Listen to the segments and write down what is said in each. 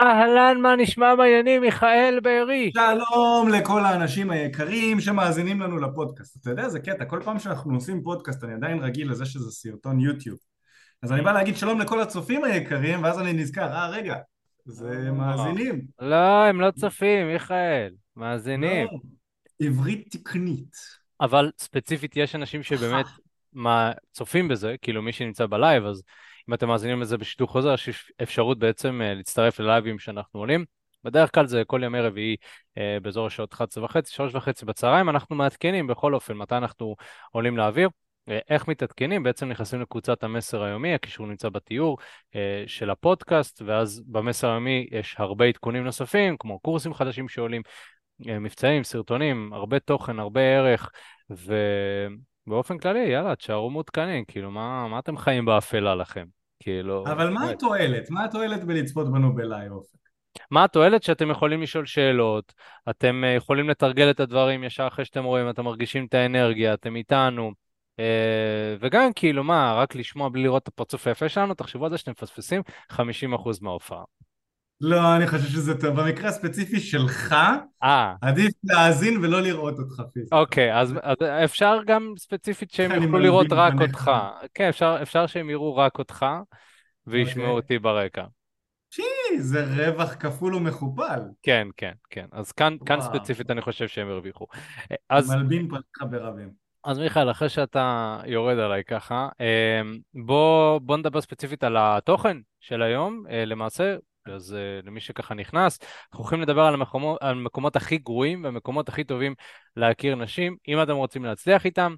אהלן, מה נשמע בעניינים, מיכאל בארי? שלום לכל האנשים היקרים שמאזינים לנו לפודקאסט. אתה יודע, זה קטע, כל פעם שאנחנו עושים פודקאסט אני עדיין רגיל לזה שזה סרטון יוטיוב. אז אני בא להגיד שלום לכל הצופים היקרים, ואז אני נזכר, אה רגע, זה מאזינים. לא, הם לא צופים, מיכאל, מאזינים. לא, עברית תקנית. אבל ספציפית יש אנשים שבאמת מה, צופים בזה, כאילו מי שנמצא בלייב, אז אם אתם מאזינים לזה בשידור חוזר, יש אפשרות בעצם אה, להצטרף ללייבים שאנחנו עולים. בדרך כלל זה כל ימי רביעי אה, באזור השעות 11 וחצי, 3 וחצי בצהריים, אנחנו מעדכנים בכל אופן מתי אנחנו עולים לאוויר. אה, איך מתעדכנים? בעצם נכנסים לקבוצת המסר היומי, הקישור נמצא בתיאור אה, של הפודקאסט, ואז במסר היומי יש הרבה עדכונים נוספים, כמו קורסים חדשים שעולים, אה, מבצעים, סרטונים, הרבה תוכן, הרבה ערך, ובאופן כללי, יאללה, תשארו מעודכנים, כאילו, מה, מה אתם חיים באפלה לכם? כאילו... אבל מה התועלת? מה התועלת בלצפות בנו בלייב אופק? מה התועלת? שאתם יכולים לשאול שאלות, אתם אה, יכולים לתרגל את הדברים ישר אחרי שאתם רואים, אתם מרגישים את האנרגיה, אתם איתנו. אה, וגם כאילו מה, רק לשמוע בלי לראות את הפרצוף היפה שלנו, תחשבו על זה שאתם מפספסים 50% מההופעה. לא, אני חושב שזה טוב. במקרה הספציפי שלך, אה. עדיף להאזין ולא לראות אותך פיזית. אוקיי, אז, אז אפשר גם ספציפית שהם יוכלו לראות רק פניך. אותך. כן, אפשר, אפשר שהם יראו רק אותך וישמעו אוקיי. אותי ברקע. שי, זה רווח כפול ומכופל. כן, כן, כן. אז כאן, כאן וואו. ספציפית אני חושב שהם הרוויחו. אז מלבין פניך ברבים. אז מיכאל, אחרי שאתה יורד עליי ככה, אמ, בוא, בוא נדבר ספציפית על התוכן של היום. אה, למעשה, אז אה, למי שככה נכנס, אנחנו הולכים לדבר על המקומות, על המקומות הכי גרועים והמקומות הכי טובים להכיר נשים. אם אתם רוצים להצליח איתם,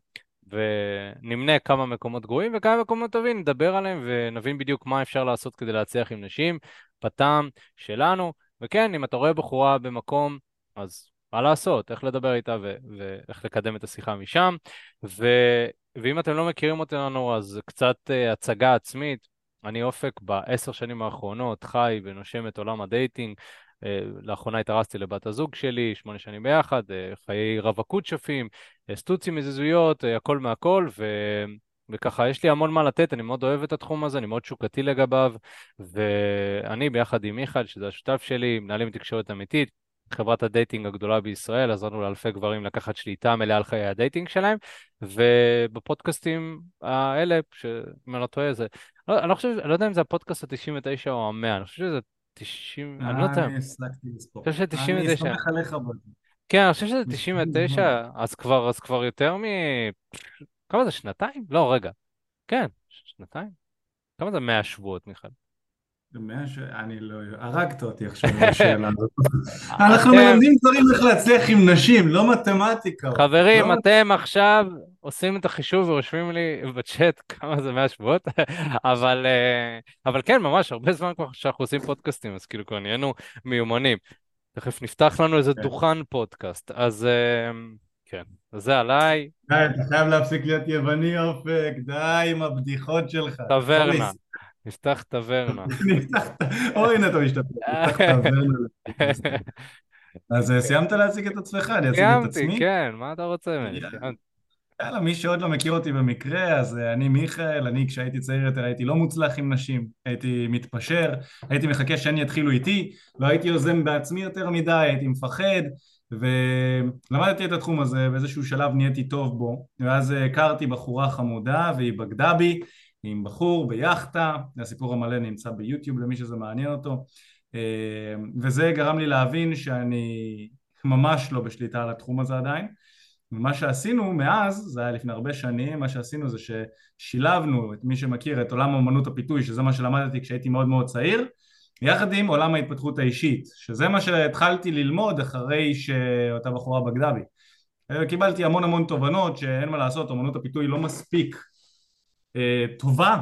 ונמנה כמה מקומות גרועים וכמה מקומות טובים, נדבר עליהם ונבין בדיוק מה אפשר לעשות כדי להצליח עם נשים, בטעם שלנו. וכן, אם אתה רואה בחורה במקום, אז מה לעשות, איך לדבר איתה ו- ואיך לקדם את השיחה משם. ו- ואם אתם לא מכירים אותנו, אז קצת uh, הצגה עצמית. אני אופק בעשר שנים האחרונות, חי ונושם את עולם ה dating. אה, לאחרונה התארסתי לבת הזוג שלי, שמונה שנים ביחד, אה, חיי רווקות יפים, אה, סטוצים, יזיזויות, הכל מהכל, ו... וככה, יש לי המון מה לתת, אני מאוד אוהב את התחום הזה, אני מאוד תשוקתי לגביו, ואני ביחד עם מיכאל, שזה השותף שלי, מנהלים תקשורת אמיתית, חברת ה dating הגדולה בישראל, עזרנו לאלפי גברים לקחת שליטה מלאה על חיי ה dating שלהם, ובפודקאסטים האלה, שאם אני לא טועה, זה... לא, אני לא חושב, אני לא יודע אם זה הפודקאסט ה-99 או ה-100, אני חושב שזה 90, אני לא יודע, אני הסלקתי לספור. אני חושב שזה אני 99. סומך עליך בזה. כן, אני חושב שזה 99, אז כבר, אז כבר יותר מ... כמה זה, שנתיים? לא, רגע. כן, שנתיים? כמה זה 100 שבועות, מיכאל? אני לא... הרגת אותי עכשיו עם השאלה הזאת. אנחנו אתם- מלמדים דברים איך להצליח עם נשים, לא מתמטיקה. חברים, לא- אתם עכשיו עושים את החישוב ורושמים לי בצ'אט כמה זה 100 שבועות, אבל, אה, אבל כן, ממש, הרבה זמן כבר שאנחנו עושים פודקאסטים, אז כאילו כבר נהיינו מיומנים. תכף נפתח לנו איזה כן. דוכן פודקאסט, אז אה, כן, זה עליי, די, אתה חייב להפסיק להיות יווני אופק, די עם הבדיחות שלך. טברנה. נפתח טברנה. נפתח את- או הנה אתה משתפר, נפתח טברנה. אז אה, סיימת להציג את עצמך, אני אציג את סיימתי, עצמי. כן, מה אתה רוצה ממני? יאללה. סיימתי. יאללה, מי שעוד לא מכיר אותי במקרה, אז אה, אני מיכאל, אני כשהייתי צעיר יותר הייתי לא מוצלח עם נשים, הייתי מתפשר, הייתי מחכה שהן יתחילו איתי, לא הייתי יוזם בעצמי יותר מדי, הייתי מפחד, ולמדתי את התחום הזה, באיזשהו שלב נהייתי טוב בו, ואז אה, הכרתי בחורה חמודה והיא בגדה בי, עם בחור ביאכטה, הסיפור המלא נמצא ביוטיוב למי שזה מעניין אותו, אה, וזה גרם לי להבין שאני ממש לא בשליטה על התחום הזה עדיין, ומה שעשינו מאז, זה היה לפני הרבה שנים, מה שעשינו זה ששילבנו את מי שמכיר את עולם אמנות הפיתוי, שזה מה שלמדתי כשהייתי מאוד מאוד צעיר, יחד עם עולם ההתפתחות האישית, שזה מה שהתחלתי ללמוד אחרי שאותה בחורה בגדה בי. אה, קיבלתי המון המון תובנות שאין מה לעשות, אמנות הפיתוי לא מספיק טובה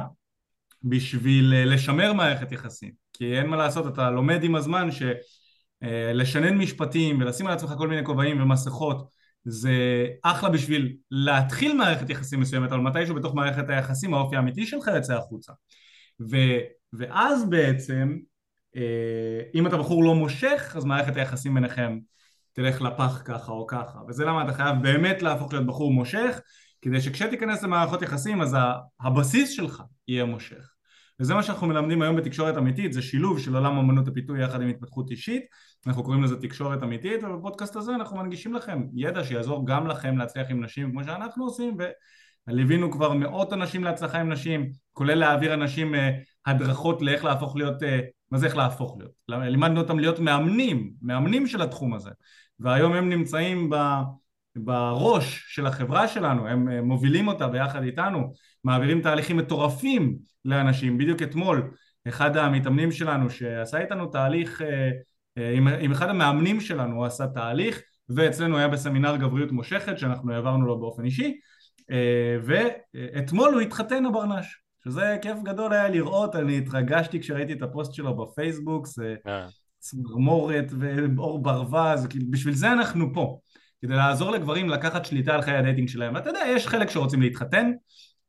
בשביל אה, לשמר מערכת יחסים, כי אין מה לעשות, אתה לומד עם הזמן שלשנן משפטים ולשים על עצמך כל מיני כובעים ומסכות זה אחלה בשביל להתחיל מערכת יחסים מסוימת, אבל מתישהו בתוך מערכת היחסים האופי האמיתי שלך יוצא החוצה. ו, ואז בעצם, אה, אם אתה בחור לא מושך, אז מערכת היחסים ביניכם תלך לפח ככה או ככה. וזה למה אתה חייב באמת להפוך להיות בחור מושך, כדי שכשתיכנס למערכות יחסים, אז הבסיס שלך יהיה מושך. וזה מה שאנחנו מלמדים היום בתקשורת אמיתית, זה שילוב של עולם אמנות הפיתוי יחד עם התפתחות אישית, אנחנו קוראים לזה תקשורת אמיתית, ובפודקאסט הזה אנחנו מנגישים לכם ידע שיעזור גם לכם להצליח עם נשים כמו שאנחנו עושים, וליווינו כבר מאות אנשים להצלחה עם נשים, כולל להעביר אנשים אה, הדרכות לאיך להפוך להיות, אה, מה זה איך להפוך להיות? לימדנו אותם להיות מאמנים, מאמנים של התחום הזה, והיום הם נמצאים ב... בראש של החברה שלנו, הם אה, מובילים אותה ביחד איתנו, מעבירים תהליכים מטורפים לאנשים. בדיוק אתמול אחד המתאמנים שלנו שעשה איתנו תהליך, אה, אה, עם, עם אחד המאמנים שלנו הוא עשה תהליך ואצלנו היה בסמינר גבריות מושכת שאנחנו העברנו לו באופן אישי ואתמול הוא התחתן הברנש. שזה כיף גדול היה לראות, אני התרגשתי כשראיתי את הפוסט שלו בפייסבוק, זה צמרמורת ועור ברווז, בשביל זה אנחנו פה כדי לעזור לגברים לקחת שליטה על חיי ה dating שלהם. ואתה יודע, יש חלק שרוצים להתחתן,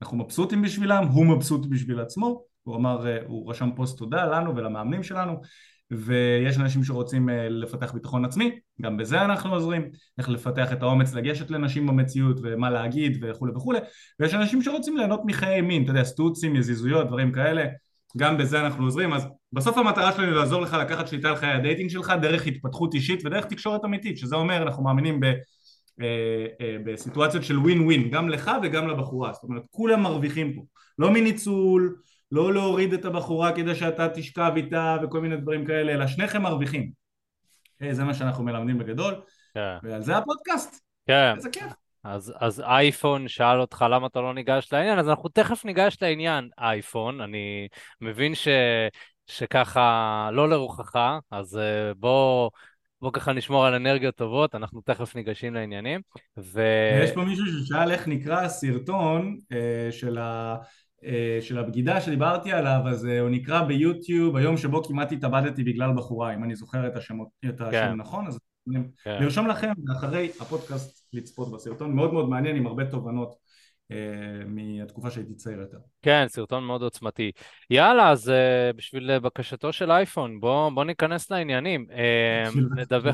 אנחנו מבסוטים בשבילם, הוא מבסוט בשביל עצמו, הוא אמר, אה, הוא רשם פוסט תודה לנו ולמאמנים שלנו, ויש אנשים שרוצים אה, לפתח ביטחון עצמי, גם בזה אנחנו עוזרים, איך לפתח את האומץ לגשת לנשים במציאות ומה להגיד וכולי וכולי, ויש אנשים שרוצים ליהנות מחיי מין, אתה יודע, סטוצים, יזיזויות, דברים כאלה, גם בזה אנחנו עוזרים, אז בסוף המטרה שלנו היא לעזור לך לקחת שליטה על חיי ה dating שלך דרך התפתחות אישית ודרך תקשורת אמיתית, שזה אומר אנחנו מאמינים ב, אה, אה, בסיטואציות של ווין ווין, גם לך וגם לבחורה, זאת אומרת כולם מרוויחים פה, לא מניצול, לא להוריד את הבחורה כדי שאתה תשכב איתה וכל מיני דברים כאלה, אלא שניכם מרוויחים, אה, זה מה שאנחנו מלמדים בגדול, כן. ועל זה הפודקאסט, כן. איזה כיף אז, אז אייפון שאל אותך למה אתה לא ניגש לעניין, אז אנחנו תכף ניגש לעניין אייפון. אני מבין ש, שככה לא לרוחך, אז אה, בוא, בוא ככה נשמור על אנרגיות טובות, אנחנו תכף ניגשים לעניינים. ו... יש פה מישהו ששאל איך נקרא הסרטון אה, של, ה, אה, של הבגידה שדיברתי עליו, אז אה, הוא נקרא ביוטיוב היום שבו כמעט התאבדתי בגלל בחורה, אם אני זוכר את השם, את השם כן. נכון, אז כן. לרשום לכם אחרי הפודקאסט לצפות בסרטון, מאוד מאוד מעניין עם הרבה תובנות מהתקופה שהייתי צעיר יותר. כן, סרטון מאוד עוצמתי. יאללה, אז uh, בשביל בקשתו של אייפון, בוא, בוא ניכנס לעניינים. Uh, נדבר,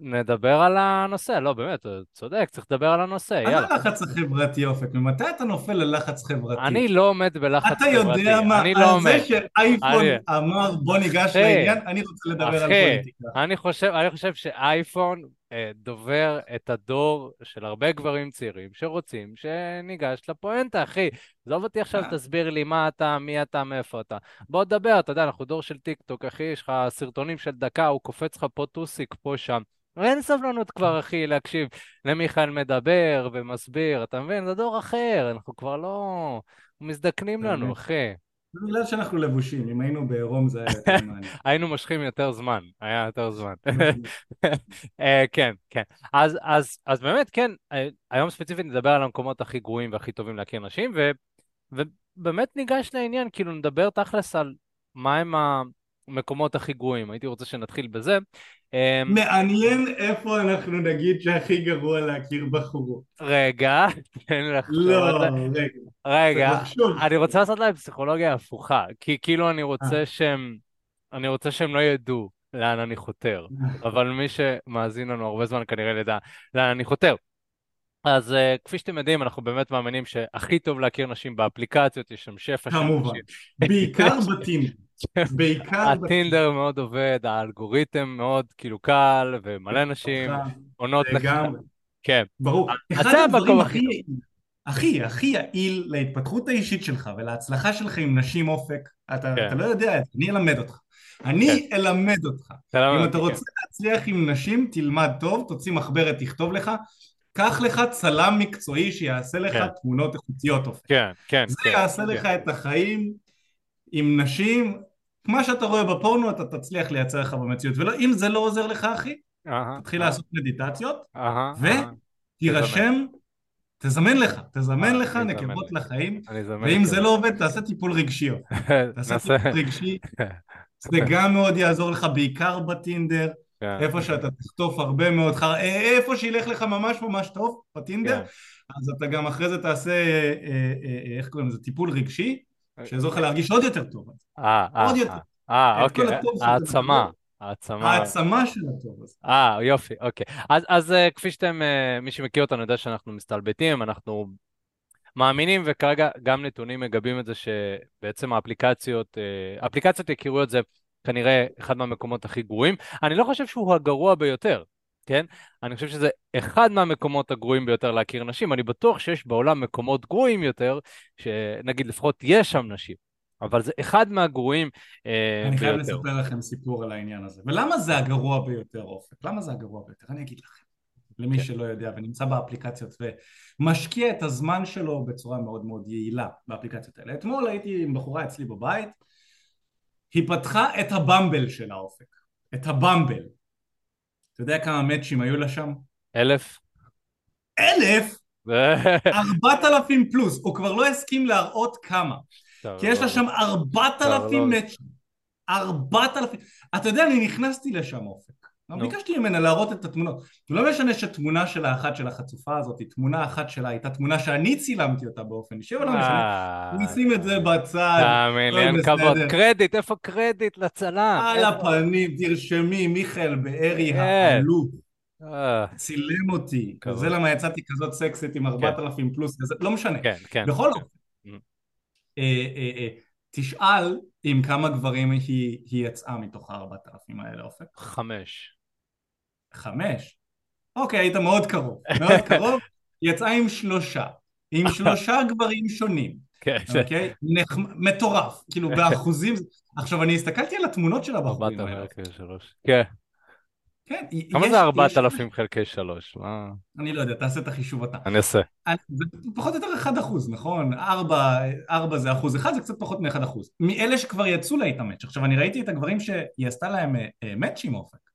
נדבר על הנושא, לא באמת, צודק, צריך לדבר על הנושא, יאללה. על הלחץ החברתי, אופק, ממתי אתה נופל ללחץ חברתי? אני לא עומד בלחץ אתה חברתי. אתה יודע מה, על לא זה שאייפון אני... אמר בוא ניגש לעניין, אני רוצה לדבר אחי, על פוליטיקה. אני חושב, אני חושב שאייפון אה, דובר את הדור של הרבה גברים צעירים שרוצים שניגש לפואנטה, אחי. עזוב אותי עכשיו, אה. תסביר לי מה אתה, מי אתה, מאיפה אתה. בוא נדבר, אתה יודע, אנחנו דור של טיק טוק, אחי, יש לך סרטונים של דקה, הוא קופץ לך פה טוסיק, פה שם. אין סבלנות כבר, אחי, להקשיב למיכאל מדבר ומסביר, אתה מבין? זה דור אחר, אנחנו כבר לא... מזדקנים לנו, אחי. בגלל שאנחנו לבושים, אם היינו בעירום זה היה יותר מעניין. היינו מושכים יותר זמן, היה יותר זמן. אה, כן, כן. אז, אז, אז באמת, כן, אה, היום ספציפית נדבר על המקומות הכי גרועים והכי טובים להכיר נשים, ו, ובאמת ניגש לעניין, כאילו נדבר תכלס על מהם המקומות הכי גרועים. הייתי רוצה שנתחיל בזה. אמ, מעניין איפה אנחנו נגיד שהכי גרוע להכיר בחורות. רגע, תן לי לחשוב. לא, רגע. רגע, אני רוצה לעשות להם פסיכולוגיה הפוכה, כי כאילו אני רוצה אה. שהם, אני רוצה שהם לא ידעו לאן אני חותר, אבל מי שמאזין לנו הרבה זמן כנראה ידע לאן אני חותר. אז uh, כפי שאתם יודעים, אנחנו באמת מאמינים שהכי טוב להכיר נשים באפליקציות, יש שם שפע של נשים. כמובן, בעיקר בתים. בעיקר... הטינדר מאוד עובד, האלגוריתם מאוד כאילו קל, ומלא נשים עונות לך. לגמרי. כן. ברור. אחד הדברים הכי... הכי, הכי יעיל להתפתחות האישית שלך ולהצלחה שלך עם נשים אופק, אתה, כן. אתה לא יודע את זה, אני אלמד אותך. אני כן. אלמד אותך. אם אתה רוצה כן. להצליח עם נשים, תלמד טוב, תוציא מחברת, תכתוב לך. קח לך צלם מקצועי שיעשה לך כן. תמונות איכותיות אופק. כן, כן. זה כן, יעשה כן. לך את החיים עם נשים מה שאתה רואה בפורנו אתה תצליח לייצר לך במציאות. ואם זה לא עוזר לך אחי תתחיל לעשות מדיטציות ותירשם תזמן לך, תזמן לך נקבות לחיים ואם זה לא עובד תעשה טיפול רגשי. תעשה טיפול רגשי. זה גם מאוד יעזור לך בעיקר בטינדר. כן. איפה שאתה תחטוף הרבה מאוד חר... אה, איפה שילך לך ממש ממש טוב בטינדר כן. אז אתה גם אחרי זה תעשה אה, אה, איך קוראים לזה? טיפול רגשי שיעזור לך להרגיש עוד יותר טוב. אה, אה, עוד יותר. אה, אוקיי, העצמה. העצמה. העצמה של הטוב הזה. אה, יופי, אוקיי. אז, אז כפי שאתם, מי שמכיר אותנו יודע שאנחנו מסתלבטים, אנחנו מאמינים, וכרגע גם נתונים מגבים את זה שבעצם האפליקציות, אה, אפליקציות היכרויות זה כנראה אחד מהמקומות הכי גרועים. אני לא חושב שהוא הגרוע ביותר, כן? אני חושב שזה אחד מהמקומות הגרועים ביותר להכיר נשים. אני בטוח שיש בעולם מקומות גרועים יותר, שנגיד לפחות יש שם נשים. אבל זה אחד מהגרועים אה, אני ביותר. חייב לספר לכם סיפור על העניין הזה. ולמה זה הגרוע ביותר, אופק? למה זה הגרוע ביותר? אני אגיד לכם. למי כן. שלא יודע ונמצא באפליקציות ומשקיע את הזמן שלו בצורה מאוד מאוד יעילה באפליקציות האלה. אתמול הייתי עם בחורה אצלי בבית, היא פתחה את הבמבל של האופק. את הבמבל. אתה יודע כמה מאצ'ים היו לה שם? אלף? אלף? ארבעת אלפים פלוס. הוא כבר לא הסכים להראות כמה. כי יש לה שם ארבעת אלפים מאצ'ים. ארבעת אלפים. אתה יודע, אני נכנסתי לשם אופק. לא ביקשתי ממנה להראות את התמונות. לא משנה שתמונה של האחת של החצופה הזאת, תמונה אחת שלה הייתה תמונה שאני צילמתי אותה באופן אישי, אבל לא משנה. נשים את זה בצד. תאמין לי, אין כבוד. קרדיט, איפה קרדיט לצלם? על הפנים, תרשמי, מיכאל בארי האלוף. צילם אותי. זה למה יצאתי כזאת סקסית עם 4,000 פלוס, לא משנה. כן, כן. בכל אופן. תשאל עם כמה גברים היא, היא יצאה מתוך הארבעת אלפים האלה, אופק? חמש. חמש? אוקיי, היית מאוד קרוב. מאוד קרוב. יצאה עם שלושה. עם שלושה גברים שונים. כן. אוקיי? מטורף. כאילו, באחוזים... עכשיו, אני הסתכלתי על התמונות של הבחורים האלה. ארבעת אלפים שלוש. כן. כן, כמה זה ארבעת אלפים חלקי שלוש? מה... אני לא יודע, תעשה את החישוב אתה. אני אעשה. זה פחות או יותר אחד אחוז, נכון? ארבע, ארבע זה אחוז אחד, זה קצת פחות מאחד אחוז. מאלה שכבר יצאו לה איתם match. עכשיו, אני ראיתי את הגברים שהיא עשתה להם מאצ'ים אופק.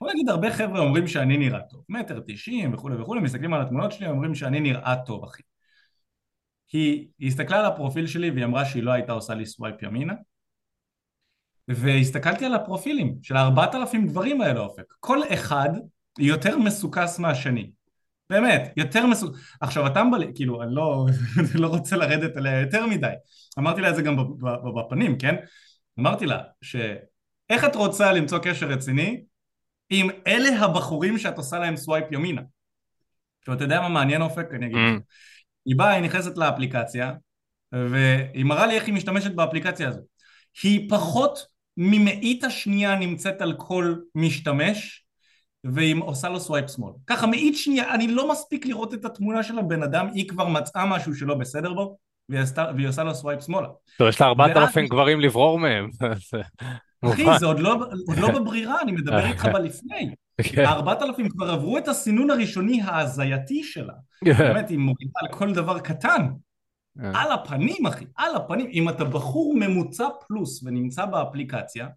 בוא נגיד, הרבה חבר'ה אומרים שאני נראה טוב. מטר תשעים וכולי וכולי, מסתכלים על התמונות שלי, אומרים שאני נראה טוב, אחי. היא, היא הסתכלה על הפרופיל שלי והיא אמרה שהיא לא הייתה עושה לי swipe ימינה. והסתכלתי על הפרופילים של הארבעת אלפים גברים האלה אופק כל אחד יותר מסוקס מהשני באמת יותר מסוקס עכשיו הטמבל כאילו אני לא, לא רוצה לרדת עליה יותר מדי אמרתי לה את זה גם בפנים כן אמרתי לה שאיך את רוצה למצוא קשר רציני אם אלה הבחורים שאת עושה להם swipe ימינה עכשיו אתה יודע מה מעניין אופק אני אגיד לך היא באה היא נכנסת לאפליקציה והיא מראה לי איך היא משתמשת באפליקציה הזאת היא פחות ממאית השנייה נמצאת על כל משתמש והיא עושה לו swipe שמאל. ככה מאית שנייה, אני לא מספיק לראות את התמונה של הבן אדם, היא כבר מצאה משהו שלא בסדר בו והיא, עשתה, והיא עושה לו swipe שמאלה. טוב, יש לה ארבעת אלפים גברים לברור מהם. אחי, זה עוד לא, עוד לא בברירה, אני מדבר איתך בלפני. כן. הארבעת אלפים כבר עברו את הסינון הראשוני ההזייתי שלה. באמת, היא מורידה על כל דבר קטן. אה. על הפנים אחי, על הפנים. אם אתה בחור ממוצע פלוס ונמצא באפליקציה,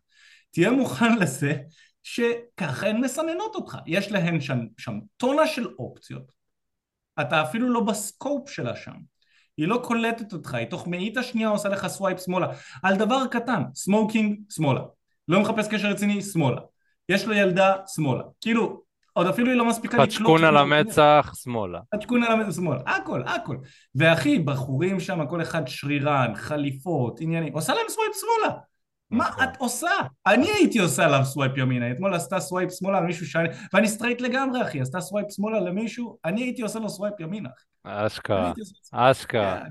תהיה מוכן לזה שככה הן מסננות אותך. יש להן שם, שם טונה של אופציות. אתה אפילו לא ב scope שלה שם. היא לא קולטת אותך, היא תוך מאית השנייה עושה לך swipe שמאלה. על דבר קטן, smoking, שמאלה. לא מחפש קשר רציני, שמאלה. יש לו ילדה, שמאלה. כאילו, עוד אפילו היא לא מספיקה לקלוט. פצעון על המצח, שמאלה. פצעון על המצח, שמאלה. הכל, הכל. ואחי, בחורים שם, כל אחד שרירן, חליפות, עניינים. עושה להם swipe שמאלה. מה נכון. את עושה? אני הייתי עושה עליו swipe ימינה, אתמול עשתה swipe שמאלה על מישהו שאני... ואני סטרייט לגמרי אחי, עשתה swipe שמאלה למישהו, אני הייתי עושה לו swipe ימינה. אשכרה, אשכרה.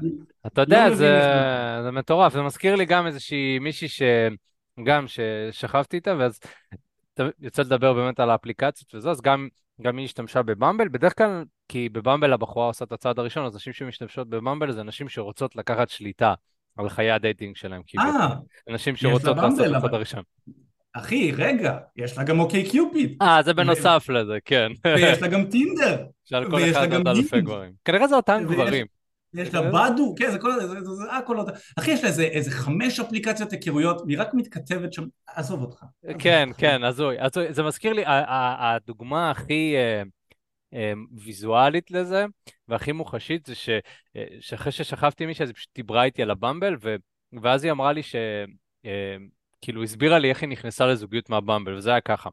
אתה יודע, לא זה מטורף, זה מזכיר לי גם איזושהי מישהי ש... גם ששכבתי איתה, ואז יוצא לדבר באמת על האפליקציות וזה, אז גם, גם היא השתמשה ב Bumble, בדרך כלל כי ב Bumble הבחורה עושה את הצעד הראשון, אז נשים שמשתמשות ב Bumble זה נשים שרוצות לקחת שליטה על חיי ה dating שלהם, כאילו, נשים שרוצות לעשות את הצעד הראשון. אחי, רגע, יש לה גם OkCupid. אה, זה בנוסף לזה, כן. ויש לה גם טינדר. שעל כל אחד עוד אלפי גברים. כנראה זה אותם גברים. יש לה בדו, כן, זה כל, זה, זה, זה הכל אותה. אחי, יש לה איזה, איזה חמש אפליקציות היכרויות, והיא רק מתכתבת שם, עזוב אותך. כן, כן, הזוי. זה מזכיר לי, הדוגמה הכי אה, אה, ויזואלית לזה, והכי מוחשית, זה אה, שאחרי ששכבתי עם מישהי, אז היא פשוט דיברה איתי על הבמבל, ואז היא אמרה לי ש... כאילו, הסבירה לי איך היא נכנסה לזוגיות מהבמבל, וזה היה ככה.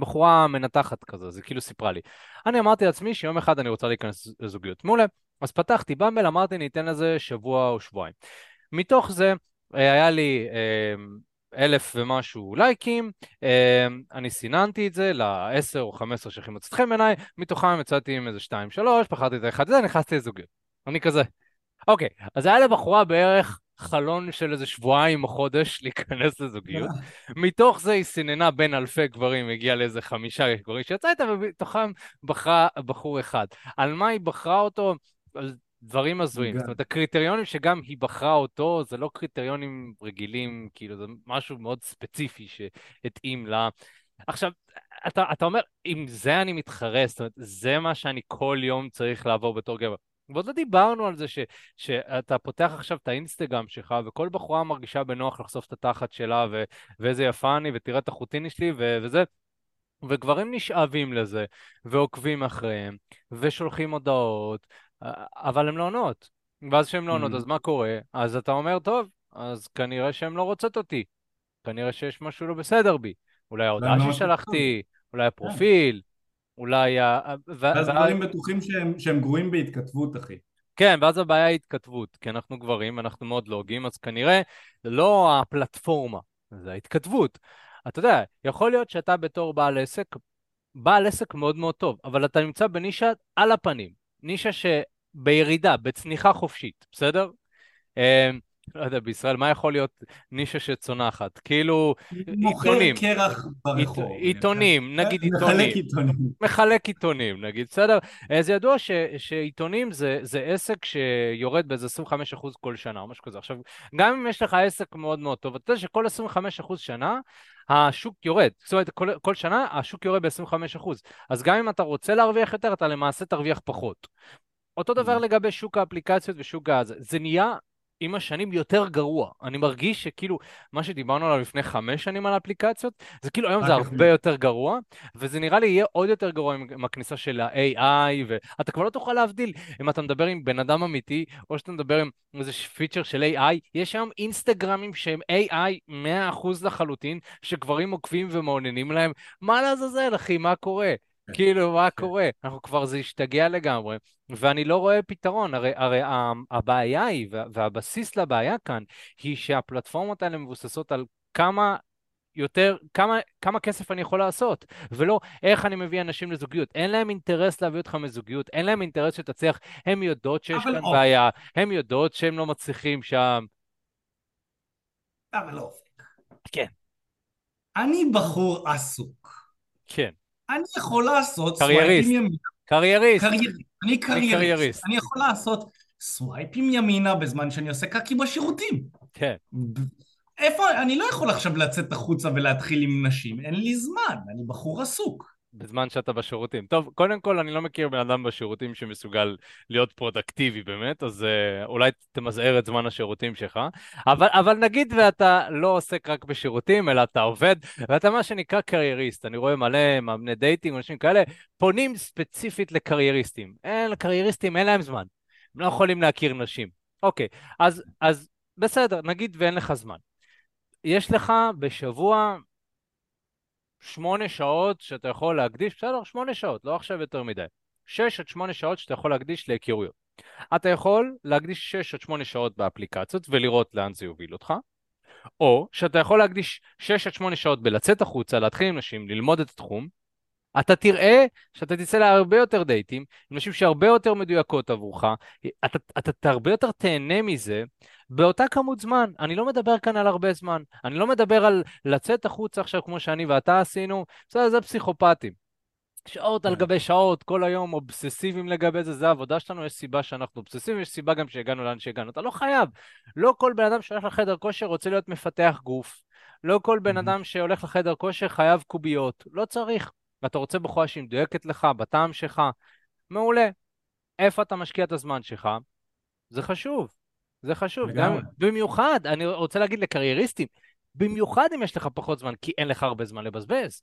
בחורה מנתחת כזו, זה כאילו סיפרה לי. אני אמרתי לעצמי שיום אחד אני רוצה להיכנס לזוגיות. מעולה. אז פתחתי במבל, אמרתי ניתן לזה שבוע או שבועיים. מתוך זה אה, היה לי אה, אלף ומשהו לייקים, אה, אני סיננתי את זה לעשר או חמש עשרה שהכי מוצאת חן בעיניי, מתוכם יצאתי עם איזה שתיים שלוש, פחדתי את האחד הזה, נכנסתי לזוגיות. אני כזה, אוקיי, אז היה לבחורה בערך חלון של איזה שבועיים או חודש להיכנס לזוגיות. מתוך זה היא סיננה בין אלפי גברים, הגיעה לאיזה חמישה גברים שיצאה איתה, ובתוכם בחרה בחור אחד. על מה היא בחרה אותו? על דברים הזויים. זאת אומרת, הקריטריונים שגם היא בחרה אותו, זה לא קריטריונים רגילים, כאילו, זה משהו מאוד ספציפי שהתאים לה. עכשיו, אתה, אתה אומר, עם זה אני מתחרה, זאת אומרת, זה מה שאני כל יום צריך לעבור בתור גבר. ועוד לא דיברנו על זה ש, שאתה פותח עכשיו את האינסטגרם שלך, וכל בחורה מרגישה בנוח לחשוף את התחת שלה, ו, ואיזה יפה אני, ותראה את החוטיני שלי, ו, וזה. וגברים נשאבים לזה, ועוקבים אחריהם, ושולחים הודעות, אבל הם לא עונות. ואז כשהם לא עונות, mm-hmm. אז מה קורה? אז אתה אומר, טוב, אז כנראה שהן לא רוצות אותי. כנראה שיש משהו לא בסדר בי. אולי ההודעה ששלחתי, אולי כן. הפרופיל, אולי ה... ואז דברים בטוחים שהם, שהם גרועים בהתכתבות, אחי. כן, ואז הבעיה היא התכתבות, כי אנחנו גברים, אנחנו מאוד לוגים, אז כנראה זה לא הפלטפורמה, זה ההתכתבות. אתה יודע, יכול להיות שאתה בתור בעל עסק, בעל עסק מאוד מאוד טוב, אבל אתה נמצא בנישה על הפנים, נישה שבירידה, בצניחה חופשית, בסדר? אמ, לא יודע, בישראל, מה יכול להיות נישה שצונחת? כאילו, עיתונים. מוכר קרח ברחוב. עיתונים, נגיד עיתונים. מחלק עיתונים. מחלק עיתונים, נגיד, בסדר? אה, זה ידוע ש, שעיתונים זה, זה עסק שיורד באיזה 25% כל שנה, או משהו כזה. עכשיו, גם אם יש לך עסק מאוד מאוד טוב, אתה יודע שכל 25% שנה, השוק יורד. זאת אומרת, כל, כל שנה השוק יורד ב-25%. אז גם אם אתה רוצה להרוויח יותר, אתה למעשה תרוויח פחות. אותו דבר. לגבי שוק האפליקציות ושוק הזה. זה נהיה עם השנים יותר גרוע. אני מרגיש שכאילו, מה שדיברנו עליו לפני חמש שנים על האפליקציות, זה כאילו היום זה הרבה יותר גרוע, וזה נראה לי יהיה עוד יותר גרוע עם, הכניסה של ה-AI, ואתה כבר לא תוכל להבדיל אם אתה מדבר עם בן אדם אמיתי, או שאתה מדבר עם איזה פיצ'ר של AI. יש היום אינסטגרמים שהם AI 100% לחלוטין, שגברים עוקבים ומעוננים להם. מה לעזאזל, אחי, מה קורה? כאילו, מה כן. קורה? אנחנו כבר, זה השתגע לגמרי, ואני לא רואה פתרון. הרי, הרי הבעיה היא, והבסיס לבעיה כאן, היא שהפלטפורמות האלה מבוססות על כמה יותר, כמה, כמה כסף אני יכול לעשות, ולא איך אני מביא אנשים לזוגיות. אין להם אינטרס להביא אותך מזוגיות, אין להם אינטרס שתצליח, הן יודעות שיש כאן אופק. בעיה, הן יודעות שהם לא מצליחים שם. אבל אופק. כן. אני בחור עסוק. כן. אני יכול לעשות קרייריסט. סווייפים ימינה. קרייריסט. אני קרייריסט. אני יכול לעשות סווייפים ימינה בזמן שאני עושה קקי בשירותים. כן. איפה, אני לא יכול עכשיו לצאת החוצה ולהתחיל עם נשים, אין לי זמן, אני בחור עסוק. בזמן שאתה בשירותים. טוב, קודם כל, אני לא מכיר בן אדם בשירותים שמסוגל להיות פרודקטיבי באמת, אז אה, אולי תמזער את זמן השירותים שלך. אבל, אבל נגיד ואתה לא עוסק רק בשירותים, אלא אתה עובד, ואתה מה שנקרא קרייריסט. אני רואה מלא מאמני dating, אנשים כאלה, פונים ספציפית לקרייריסטים. אין, לקרייריסטים אין להם זמן. הם לא יכולים להכיר נשים. אוקיי, אז, אז בסדר, נגיד ואין לך זמן. יש לך בשבוע שמונה שעות שאתה יכול להקדיש, בסדר, שמונה שעות, לא עכשיו יותר מדי. שש עד שמונה שעות שאתה יכול להקדיש להיכרויות. אתה יכול להקדיש שש עד שמונה שעות באפליקציות ולראות לאן זה יוביל אותך, או שאתה יכול להקדיש שש עד שמונה שעות בלצאת החוצה, להתחיל עם נשים, ללמוד את התחום, אתה תראה שאתה תצא להרבה יותר דייטים, עם נשים שהרבה יותר מדויקות עבורך, אתה, אתה, אתה הרבה יותר תהנה מזה באותה כמות זמן. אני לא מדבר כאן על הרבה זמן, אני לא מדבר על לצאת החוצה עכשיו כמו שאני ואתה עשינו, בסדר, זה פסיכופטים. שעות על כן. גבי שעות, כל היום אובססיביים לגבי זה, זה העבודה שלנו, יש סיבה שאנחנו אובססיביים, יש סיבה גם שהגענו לאן שהגענו. אתה לא חייב. לא כל בן אדם שהולך לחדר כושר רוצה להיות מפתח גוף. לא כל בן אדם שהולך לחדר כושר חייב קוביות. לא צריך. ואתה רוצה בחורה שהיא מדויקת לך, בטעם שלך, מעולה. איפה אתה משקיע את הזמן שלך? זה חשוב. זה חשוב. גם, במיוחד, אני רוצה להגיד לקרייריסטים, במיוחד אם יש לך פחות זמן, כי אין לך הרבה זמן לבזבז.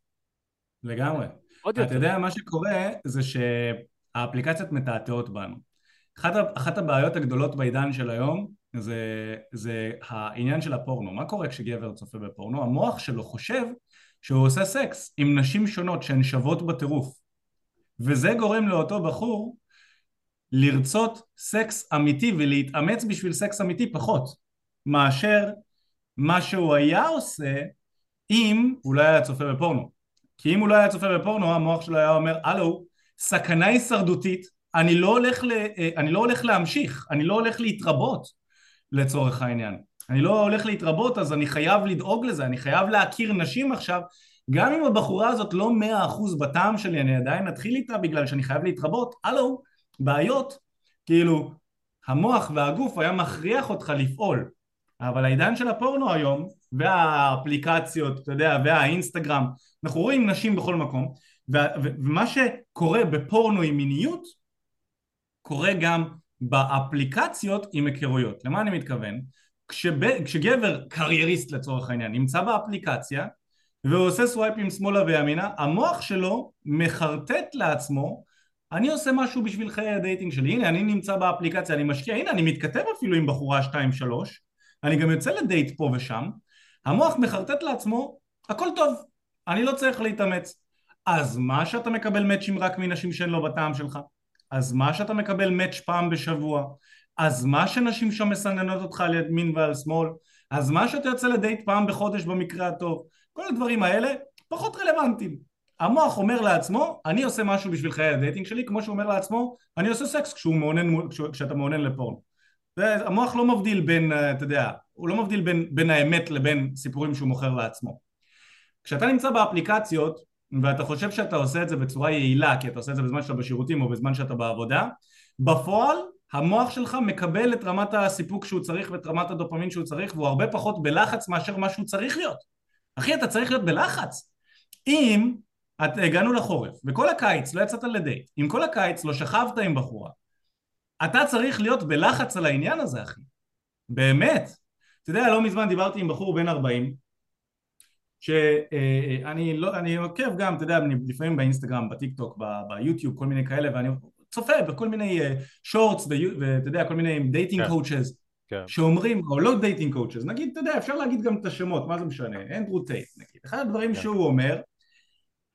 לגמרי. עוד יותר. אתה יודע, מה שקורה זה שהאפליקציות מתעתעות בנו. אחת, אחת הבעיות הגדולות בעידן של היום זה, זה העניין של הפורנו. מה קורה כשגבר צופה בפורנו? המוח שלו חושב שהוא עושה סקס עם נשים שונות שהן שוות בטירוף וזה גורם לאותו בחור לרצות סקס אמיתי ולהתאמץ בשביל סקס אמיתי פחות מאשר מה שהוא היה עושה אם הוא לא היה צופה בפורנו כי אם הוא לא היה צופה בפורנו המוח שלו היה אומר הלו סכנה הישרדותית אני לא הולך, ל, אה, אני לא הולך להמשיך, אני לא הולך להתרבות לצורך העניין. אני לא הולך להתרבות אז אני חייב לדאוג לזה, אני חייב להכיר נשים עכשיו גם אם הבחורה הזאת לא מאה אחוז בטעם שלי אני עדיין אתחיל איתה בגלל שאני חייב להתרבות, הלו, בעיות, כאילו המוח והגוף היה מכריח אותך לפעול אבל העידן של הפורנו היום והאפליקציות, אתה יודע, והאינסטגרם, אנחנו רואים נשים בכל מקום ומה שקורה בפורנו עם מיניות קורה גם באפליקציות עם היכרויות. למה אני מתכוון? כשב, כשגבר קרייריסט לצורך העניין נמצא באפליקציה והוא עושה סווייפים שמאלה וימינה, המוח שלו מחרטט לעצמו אני עושה משהו בשביל חיי ה dating שלי, הנה אני נמצא באפליקציה, אני משקיע, הנה אני מתכתב אפילו עם בחורה 2-3, אני גם יוצא לדייט פה ושם, המוח מחרטט לעצמו, הכל טוב, אני לא צריך להתאמץ. אז מה שאתה מקבל מאצ'ים רק מנשים שהן לא בטעם שלך? אז מה שאתה מקבל match פעם בשבוע? אז מה שנשים שם מסננות אותך על ימין ועל שמאל? אז מה שאתה יוצא לדייט פעם בחודש במקרה הטוב? כל הדברים האלה פחות רלוונטיים. המוח אומר לעצמו, אני עושה משהו בשביל חיי ה dating שלי, כמו שהוא אומר לעצמו, אני עושה סקס כשהוא מאונן, כשאתה מאונן לפורנו. המוח לא מבדיל בין, אה, אתה יודע, הוא לא מבדיל בין, בין האמת לבין סיפורים שהוא מוכר לעצמו. כשאתה נמצא באפליקציות, ואתה חושב שאתה עושה את זה בצורה יעילה, כי אתה עושה את זה בזמן שאתה בשירותים או בזמן שאתה בעבודה, בפועל המוח שלך מקבל את רמת הסיפוק שהוא צריך ואת רמת הדופמין שהוא צריך והוא הרבה פחות בלחץ מאשר מה שהוא צריך להיות. אחי אתה צריך להיות בלחץ. אם את, הגענו לחורף וכל הקיץ לא יצאת לדייט, אם כל הקיץ לא שכבת עם בחורה, אתה צריך להיות בלחץ על העניין הזה אחי. באמת. אתה יודע לא מזמן דיברתי עם בחור בן 40 שאני לא, אני עוקב גם, אתה יודע, לפעמים באינסטגרם, בטיק טוק, ביוטיוב, כל מיני כאלה, ואני צופה בכל מיני shorts, אה, ואתה יודע, כל מיני dating coaches, כן. שאומרים, או לא dating coaches, נגיד, אתה יודע, אפשר להגיד גם את השמות, מה זה משנה, אנדרו טייט, נגיד, אחד הדברים כן. שהוא אומר,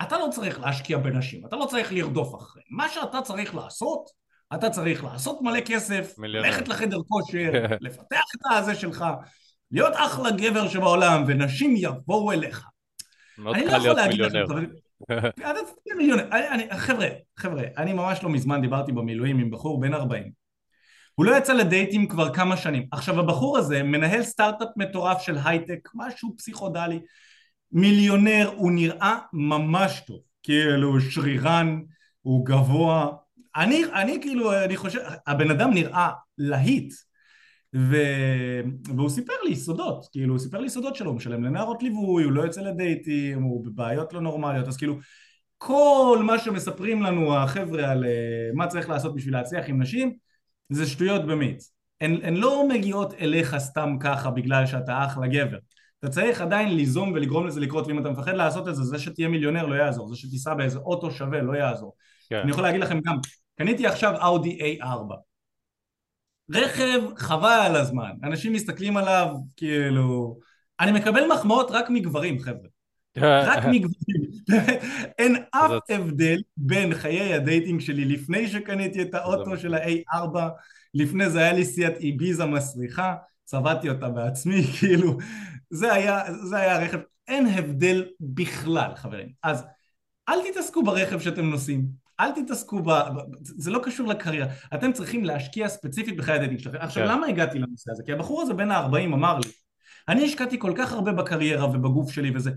אתה לא צריך להשקיע בנשים, אתה לא צריך לרדוף אחריהם, מה שאתה צריך לעשות, אתה צריך לעשות מלא כסף, ללכת לחדר כושר, לפתח את הזה שלך, להיות אחלה גבר שבעולם, ונשים יבואו אליך. מאוד קל להיות מיליונר. חבר'ה, חבר'ה, אני ממש לא מזמן דיברתי במילואים עם בחור בן 40. הוא לא יצא לדייטים כבר כמה שנים. עכשיו הבחור הזה מנהל סטארט-אפ מטורף של הייטק, משהו פסיכודלי, מיליונר, הוא נראה ממש טוב. כאילו שרירן, הוא גבוה. אני, אני כאילו, אני חושב, הבן אדם נראה להיט. ו... והוא סיפר לי סודות, כאילו הוא סיפר לי סודות שלו, הוא משלם לנערות ליווי, הוא לא יוצא לדייטים, הוא בבעיות לא נורמליות, אז כאילו כל מה שמספרים לנו החבר'ה על uh, מה צריך לעשות בשביל להצליח עם נשים זה שטויות במיץ. הן, הן לא מגיעות אליך סתם ככה בגלל שאתה אחלה גבר. אתה צריך עדיין ליזום ולגרום לזה לקרות, ואם אתה מפחד לעשות את זה, זה שתהיה מיליונר לא יעזור, זה שתיסע באיזה אוטו שווה לא יעזור. כן. אני יכול להגיד לכם גם, קניתי עכשיו אאודי A4 רכב חבל על הזמן, אנשים מסתכלים עליו כאילו... אני מקבל מחמאות רק מגברים חבר'ה. רק מגברים, אין אף הבדל בין חיי ה dating שלי לפני שקניתי את האוטו של ה-A4 לפני זה היה לי סיאט איביזה מסריחה, צבעתי אותה בעצמי, כאילו, זה היה, זה היה הרכב, אין הבדל בכלל חברים, אז אל תתעסקו ברכב שאתם נוסעים, אל תתעסקו ב... זה לא קשור לקריירה, אתם צריכים להשקיע ספציפית בחיי ה dating שלכם. עכשיו כן. למה הגעתי לנושא הזה? כי הבחור הזה בן ה-40 אמר לי, אני השקעתי כל כך הרבה בקריירה ובגוף שלי וזה,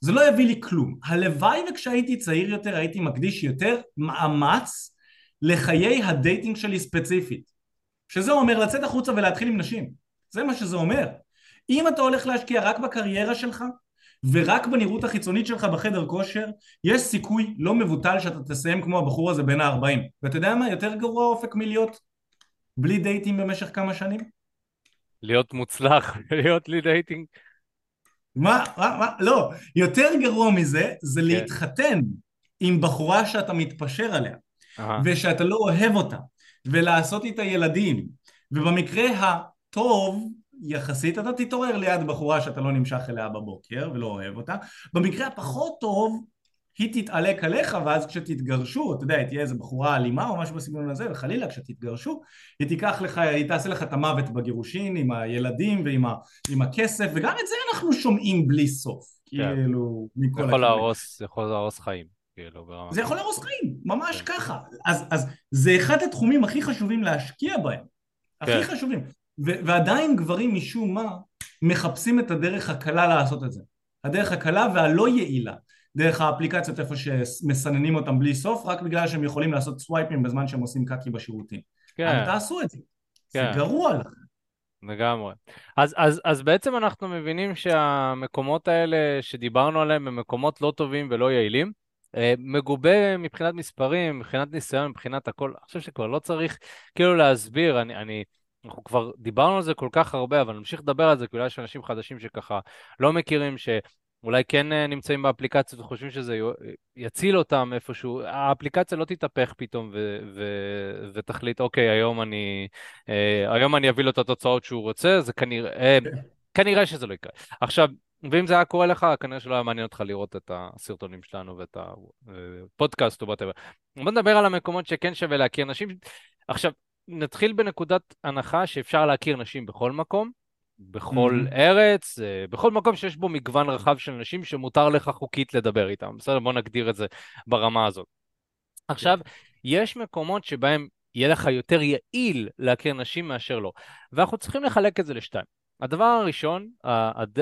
זה לא יביא לי כלום. הלוואי וכשהייתי צעיר יותר הייתי מקדיש יותר מאמץ לחיי ה dating שלי ספציפית. שזה אומר לצאת החוצה ולהתחיל עם נשים. זה מה שזה אומר. אם אתה הולך להשקיע רק בקריירה שלך, ורק בנראות החיצונית שלך בחדר כושר יש סיכוי לא מבוטל שאתה תסיים כמו הבחור הזה בן ה-40 ואתה יודע מה? יותר גרוע אופק מלהיות בלי דייטים במשך כמה שנים? להיות מוצלח, להיות בלי dating. מה, מה, מה, לא, יותר גרוע מזה זה כן. להתחתן עם בחורה שאתה מתפשר עליה. ושאתה לא אוהב אותה ולעשות איתה ילדים. ובמקרה הטוב יחסית אתה תתעורר ליד בחורה שאתה לא נמשך אליה בבוקר ולא אוהב אותה במקרה הפחות טוב היא תתעלק עליך ואז כשתתגרשו אתה יודע תהיה איזה בחורה אלימה או משהו בסגנון הזה וחלילה כשתתגרשו היא תיקח לך היא תעשה לך את המוות בגירושין עם הילדים ועם ה, עם הכסף וגם את זה אנחנו שומעים בלי סוף כן. כאילו מכל יכול להרוס יכול להרוס חיים כאילו, ברמה זה יכול. להרוס חיים, ממש כן. ככה. אז, אז זה אחד התחומים הכי חשובים להשקיע בהם. הכי כן. חשובים. ו- ועדיין גברים משום מה מחפשים את הדרך הקלה לעשות את זה. הדרך הקלה והלא יעילה. דרך האפליקציות איפה שמסננים אותם בלי סוף, רק בגלל שהם יכולים לעשות סווייפים בזמן שהם עושים קקי בשירותים. כן, אל תעשו את זה. זה כן. גרוע לכם. לגמרי. אז, אז, אז בעצם אנחנו מבינים שהמקומות האלה שדיברנו עליהם הם מקומות לא טובים ולא יעילים. אה, מגובה מבחינת מספרים, מבחינת ניסיון, מבחינת הכל. אני חושב שכבר לא צריך כאילו להסביר, אני, אני, אנחנו כבר דיברנו על זה כל כך הרבה, אבל נמשיך לדבר על זה, כי אולי יש אנשים חדשים שככה לא מכירים, שאולי כן אה, נמצאים באפליקציות וחושבים שזה יו- יציל אותם איפשהו. האפליקציה לא תתהפך פתאום ו- ו- ותחליט, אוקיי, היום אני, אה, היום אני אביא לו את התוצאות שהוא רוצה, זה כנראה, כנראה שזה לא יקרה. עכשיו, ואם זה היה קורה לך, כנראה שלא היה מעניין אותך לראות את הסרטונים שלנו ואת הפודקאסט או whatever. בוא נדבר על המקומות שכן שווה להכיר נשים. עכשיו, נתחיל בנקודת הנחה שאפשר להכיר נשים בכל מקום, בכל Mhm. ארץ, אה, בכל מקום שיש בו מגוון רחב של נשים שמותר לך חוקית לדבר איתם. בסדר? בוא נגדיר את זה ברמה הזאת. עכשיו, יש מקומות שבהם יהיה לך יותר יעיל להכיר נשים מאשר לא. ואנחנו צריכים לחלק את זה לשתיים. הדבר הראשון,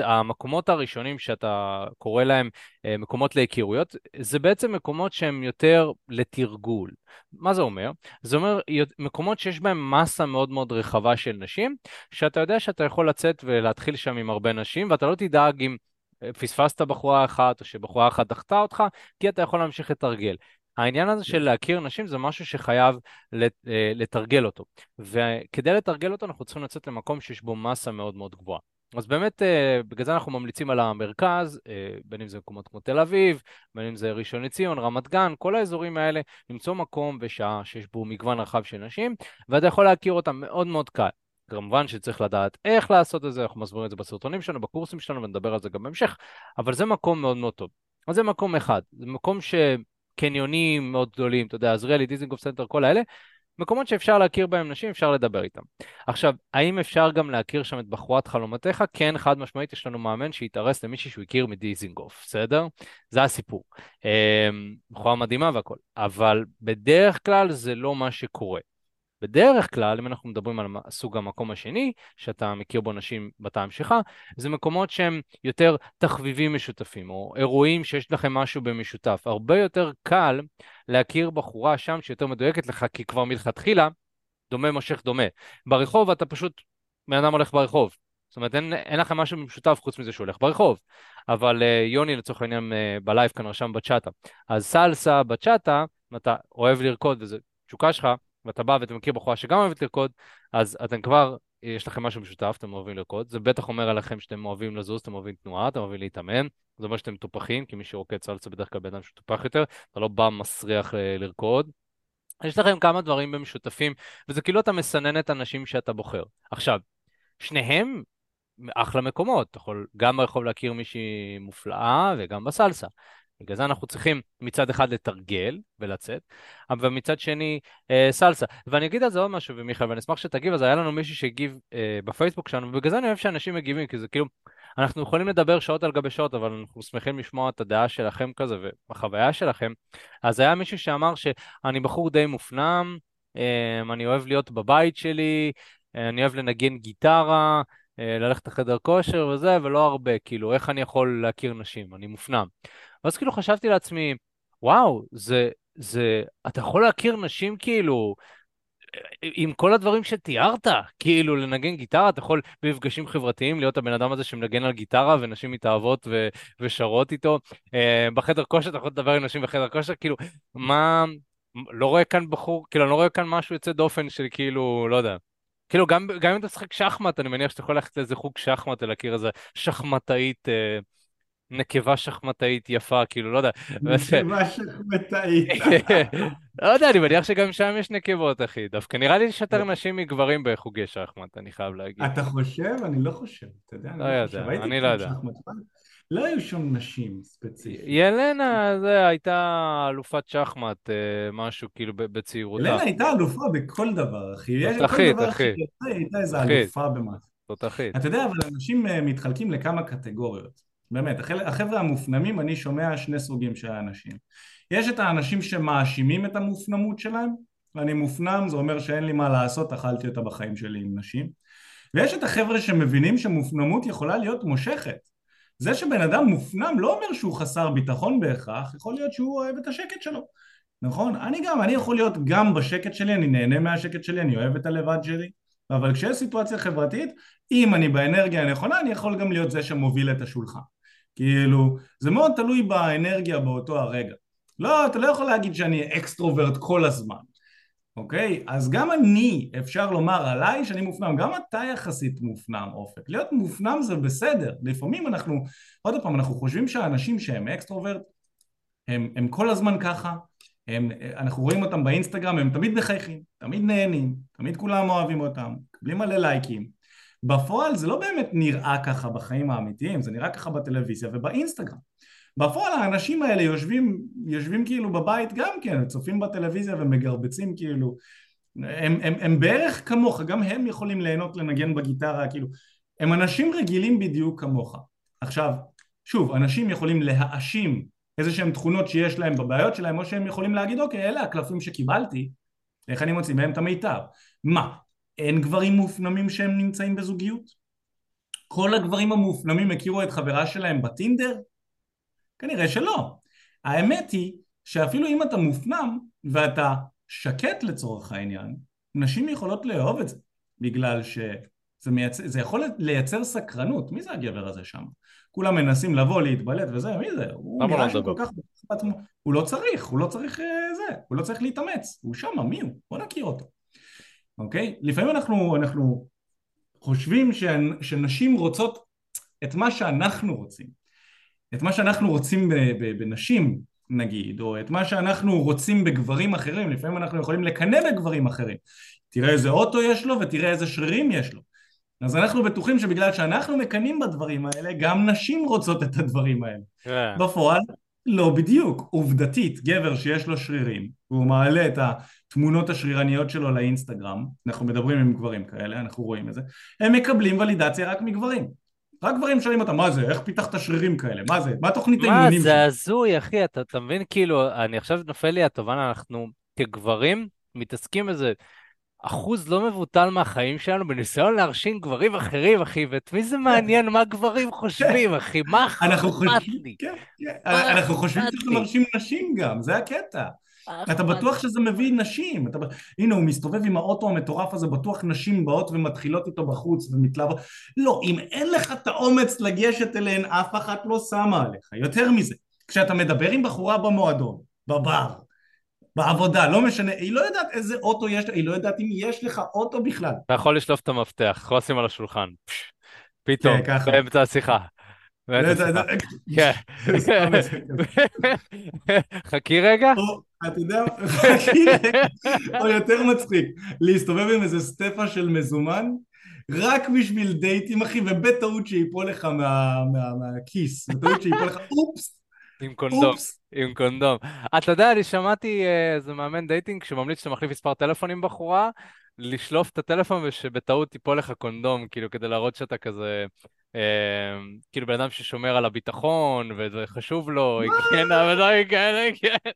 המקומות הראשונים שאתה קורא להם אה, מקומות להיכרויות, זה בעצם מקומות שהם יותר לתרגול. מה זה אומר? זה אומר מקומות שיש בהם מסה מאוד מאוד רחבה של נשים, שאתה יודע שאתה יכול לצאת ולהתחיל שם עם הרבה נשים, ואתה לא תדאג אם אה, פספסת בחורה אחת או שבחורה אחת דחתה אותך, כי אתה יכול להמשיך לתרגל. העניין הזה של להכיר נשים זה משהו שחייב אה, לתרגל אותו. וכדי לתרגל אותו אנחנו צריכים לצאת למקום שיש בו מסה מאוד מאוד גבוהה. אז באמת, אה, בגלל זה אנחנו ממליצים על המרכז, אה, בין אם זה מקומות כמו תל אביב, בין אם זה ראשון לציון, רמת גן, כל האזורים האלה, למצוא מקום ושעה שיש בו מגוון רחב של נשים, ואתה יכול להכיר אותם מאוד מאוד קל. כמובן שצריך לדעת איך לעשות את זה, אנחנו מסבירים את זה בסרטונים שלנו, בקורסים שלנו, ונדבר על זה גם בהמשך, אבל זה מקום מאוד מאוד טוב. אז זה מקום אחד, זה מקום שקניונים מאוד גדולים, אתה יודע, עזריאלי, דיזינגוף סנטר, כל האלה, מקומות שאפשר להכיר בהם נשים, אפשר לדבר איתם. עכשיו, האם אפשר גם להכיר שם את בחורת חלומותיך? כן, חד משמעית, יש לנו מאמן שהתארס למישהי שהוא הכיר מדיזינגוף, בסדר? זה הסיפור. אמ, בחורה מדהימה והכל. אבל בדרך כלל זה לא מה שקורה. בדרך כלל, אם אנחנו מדברים על סוג המקום השני, שאתה מכיר בו נשים בטעם שלך, זה מקומות שהם יותר תחביבים משותפים, או אירועים שיש לכם משהו במשותף. הרבה יותר קל להכיר בחורה שם שיותר מדויקת לך, כי כבר מלכתחילה, דומה מושך דומה. ברחוב אתה פשוט, בן אדם הולך ברחוב. זאת אומרת, אין, אין לכם משהו משותף חוץ מזה שהוא הולך ברחוב. אבל uh, יוני לצורך העניין uh, בלייב כאן רשם בצ'אטה. אז סלסה בצ'אטה, אם אתה אוהב לרקוד וזה תשוקה שלך, ואתה בא ואתה מכיר בחורה שגם אוהבת לרקוד, אז אתם כבר, יש לכם משהו משותף, אתם אוהבים לרקוד. זה בטח אומר עליכם שאתם אוהבים לזוז, אתם אוהבים תנועה, אתם אוהבים להתאמן. זה אומר שאתם מטופחים, כי מי שרוקד סלסה בדרך כלל בן אדם שטופח יותר, אתה לא בא מסריח ל- לרקוד. יש לכם כמה דברים במשותפים, וזה כאילו אתה מסנן את הנשים שאתה בוחר. עכשיו, שניהם אחלה מקומות, אתה יכול גם ברחוב להכיר מישהי מופלאה וגם בסלסה. בגלל זה אנחנו צריכים מצד אחד לתרגל ולצאת, אבל מצד שני אה, סלסה. ואני אגיד על זה עוד משהו, ומיכאל, ואני אשמח שתגיב, אז היה לנו מישהו שהגיב אה, בפייסבוק שלנו, ובגלל זה אני אוהב שאנשים מגיבים, כי זה כאילו, אנחנו יכולים לדבר שעות על גבי שעות, אבל אנחנו שמחים לשמוע את הדעה שלכם כזה והחוויה שלכם. אז היה מישהו שאמר שאני בחור די מופנם, אה, אני אוהב להיות בבית שלי, אה, אני אוהב לנגן גיטרה, אה, ללכת לחדר כושר וזה, ולא הרבה, כאילו, איך אני יכול להכיר נשים? אני מופנם. ואז כאילו חשבתי לעצמי, וואו, זה, זה, אתה יכול להכיר נשים כאילו, עם כל הדברים שתיארת, כאילו לנגן גיטרה, אתה יכול במפגשים חברתיים להיות הבן אדם הזה שמנגן על גיטרה ונשים מתאהבות ו- ושרות איתו. אה, בחדר כושר אתה יכול לדבר עם נשים בחדר כושר, כאילו, מה, לא רואה כאן בחור, כאילו, אני לא רואה כאן משהו יוצא דופן של כאילו, לא יודע. כאילו, גם, גם אם אתה משחק שחמט, אני מניח שאתה יכול ללכת לאיזה חוג שחמט ולהכיר איזה שחמטאית, אה, נקבה שחמטאית יפה, כאילו, לא יודע. נקבה שחמטאית. לא יודע, אני מניח שגם שם יש נקבות, אחי. דווקא נראה לי שיותר נשים מגברים בחוגי שחמט, אני חייב להגיד. אתה חושב? אני לא חושב. אתה יודע, לא יודע, אני לא יודע. לא היו שם נשים ספציפית. ילנה, זה, הייתה אלופת שחמט, אה, משהו כאילו בצעירותה. אלנה הייתה אלופה בכל דבר, אחי. תותחית, אחי. היא הייתה איזה. אלופה במשהו. תותחית. אתה יודע, אבל אנשים אה, מתחלקים לכמה קטגוריות. באמת, החבר'ה המופנמים, אני שומע שני סוגים של אנשים. יש את האנשים שמאשימים את המופנמות שלהם, ואני מופנם, זה אומר שאין לי מה לעשות, אכלתי אותה בחיים שלי עם נשים. ויש את החבר'ה שמבינים שמופנמות יכולה להיות מושכת. זה שבן אדם מופנם לא אומר שהוא חסר ביטחון בהכרח, יכול להיות שהוא אוהב את השקט שלו. נכון? אני גם, אני יכול להיות גם בשקט שלי, אני נהנה מהשקט שלי, אני אוהב את הלבד שלי, אבל כשיש סיטואציה חברתית, אם אני באנרגיה הנכונה, אני יכול גם להיות זה שמוביל את השולחן. כאילו, זה מאוד תלוי באנרגיה באותו הרגע. לא, אתה לא יכול להגיד שאני extrovert כל הזמן, אוקיי? אז גם אני, אפשר לומר עליי שאני מופנם, גם אתה יחסית מופנם, אופק. להיות מופנם זה בסדר, לפעמים אנחנו, עוד פעם, אנחנו חושבים שהאנשים שהם extrovert, הם, הם כל הזמן ככה, הם, אנחנו רואים אותם באינסטגרם, הם תמיד מחייכים, תמיד נהנים, תמיד כולם אוהבים אותם, מקבלים מלא לייקים. בפועל זה לא באמת נראה ככה בחיים האמיתיים, זה נראה ככה בטלוויזיה ובאינסטגרם. בפועל האנשים האלה יושבים, יושבים כאילו בבית גם כן, צופים בטלוויזיה ומגרבצים כאילו, הם, הם, הם בערך כמוך, גם הם יכולים ליהנות לנגן בגיטרה, כאילו, הם אנשים רגילים בדיוק כמוך. עכשיו, שוב, אנשים יכולים להאשים איזה שהם תכונות שיש להם בבעיות שלהם, או שהם יכולים להגיד, אוקיי, אלה הקלפים שקיבלתי, איך אני מוציא מהם את המיטב? מה, אין גברים מופנמים שהם נמצאים בזוגיות? כל הגברים המופנמים הכירו את חברה שלהם בטינדר? כנראה שלא. האמת היא שאפילו אם אתה מופנם ואתה שקט לצורך העניין, נשים יכולות לאהוב את זה, בגלל שזה מייצר, זה יכול לייצר סקרנות. מי זה הגבר הזה שם? כולם מנסים לבוא, להתבלט וזה, מי זה? הוא נראה לא שהוא מדבר? כל כך בעצמו. הוא לא צריך, הוא לא צריך אה, זה, הוא לא צריך להתאמץ, הוא שמה, מי הוא? בוא נכיר אותו. אוקיי? לפעמים אנחנו, אנחנו חושבים שנ- שנשים רוצות את מה שאנחנו רוצים. את מה שאנחנו רוצים בנשים נגיד, או את מה שאנחנו רוצים בגברים אחרים, לפעמים אנחנו יכולים לקנא בגברים אחרים. תראה איזה אוטו יש לו ותראה איזה שרירים יש לו. אז אנחנו בטוחים שבגלל שאנחנו מקנאים בדברים האלה, גם נשים רוצות את הדברים האלה. כן. בפועל, לא בדיוק. עובדתית, גבר שיש לו שרירים, והוא מעלה את התמונות השרירניות שלו לאינסטגרם, אנחנו מדברים עם גברים כאלה, אנחנו רואים את זה, הם מקבלים ולידציה רק מגברים. רק גברים שואלים אותם, מה זה, איך פיתחת שרירים כאלה, מה זה, מה תוכנית מה, האימונים זה שלך? הזוי, אחי, אתה, אתה מבין? כאילו, אני עכשיו נופל לי התובנה, אנחנו כגברים מתעסקים איזה אחוז לא מבוטל מהחיים שלנו בניסיון להרשים גברים אחרים, אחי, ואת מי זה מעניין מה גברים חושבים, אחי? מה אנחנו אכפת חושבים, לי? כן, כן, מה אנחנו חושבים לי? מרשים נשים גם, זה הקטע. מה אתה אכפת בטוח שזה מביא נשים, אתה... הנה הוא מסתובב עם האוטו המטורף הזה, בטוח נשים באות ומתחילות איתו בחוץ ומתלהבות, לא, אם אין לך את האומץ לגשת אליהן, אף אחת לא שמה עליך, יותר מזה, כשאתה מדבר עם בחורה במועדון, בבר, בעבודה, לא משנה, היא לא יודעת איזה אוטו יש לה, היא לא יודעת אם יש לך אוטו בכלל, אתה יכול לשלוף את המפתח, יכול לשים על השולחן. פש, פתאום, כן, ככה. באמצע השיחה. כן. סתם מצחיק. חכי רגע. אתה יודע, חכי רגע, או יותר מצחיק, להסתובב עם איזה סטפה של מזומן, רק בשביל דייטים אחי, ובטעות שיפול לך מה- מה- מהכיס, בטעות שיפול לך, אופס, עם קונדום, אופס. עם קונדום. אתה יודע, אני שמעתי אה, איזה מאמן dating שממליץ שאתה מחליף מספר טלפון עם בחורה, לשלוף את הטלפון ושבטעות תיפול לך קונדום, כאילו כדי להראות שאתה כזה, אה, כאילו בן אדם ששומר על הביטחון, וזה חשוב לו, היגיינה ודברים כאלה, כן.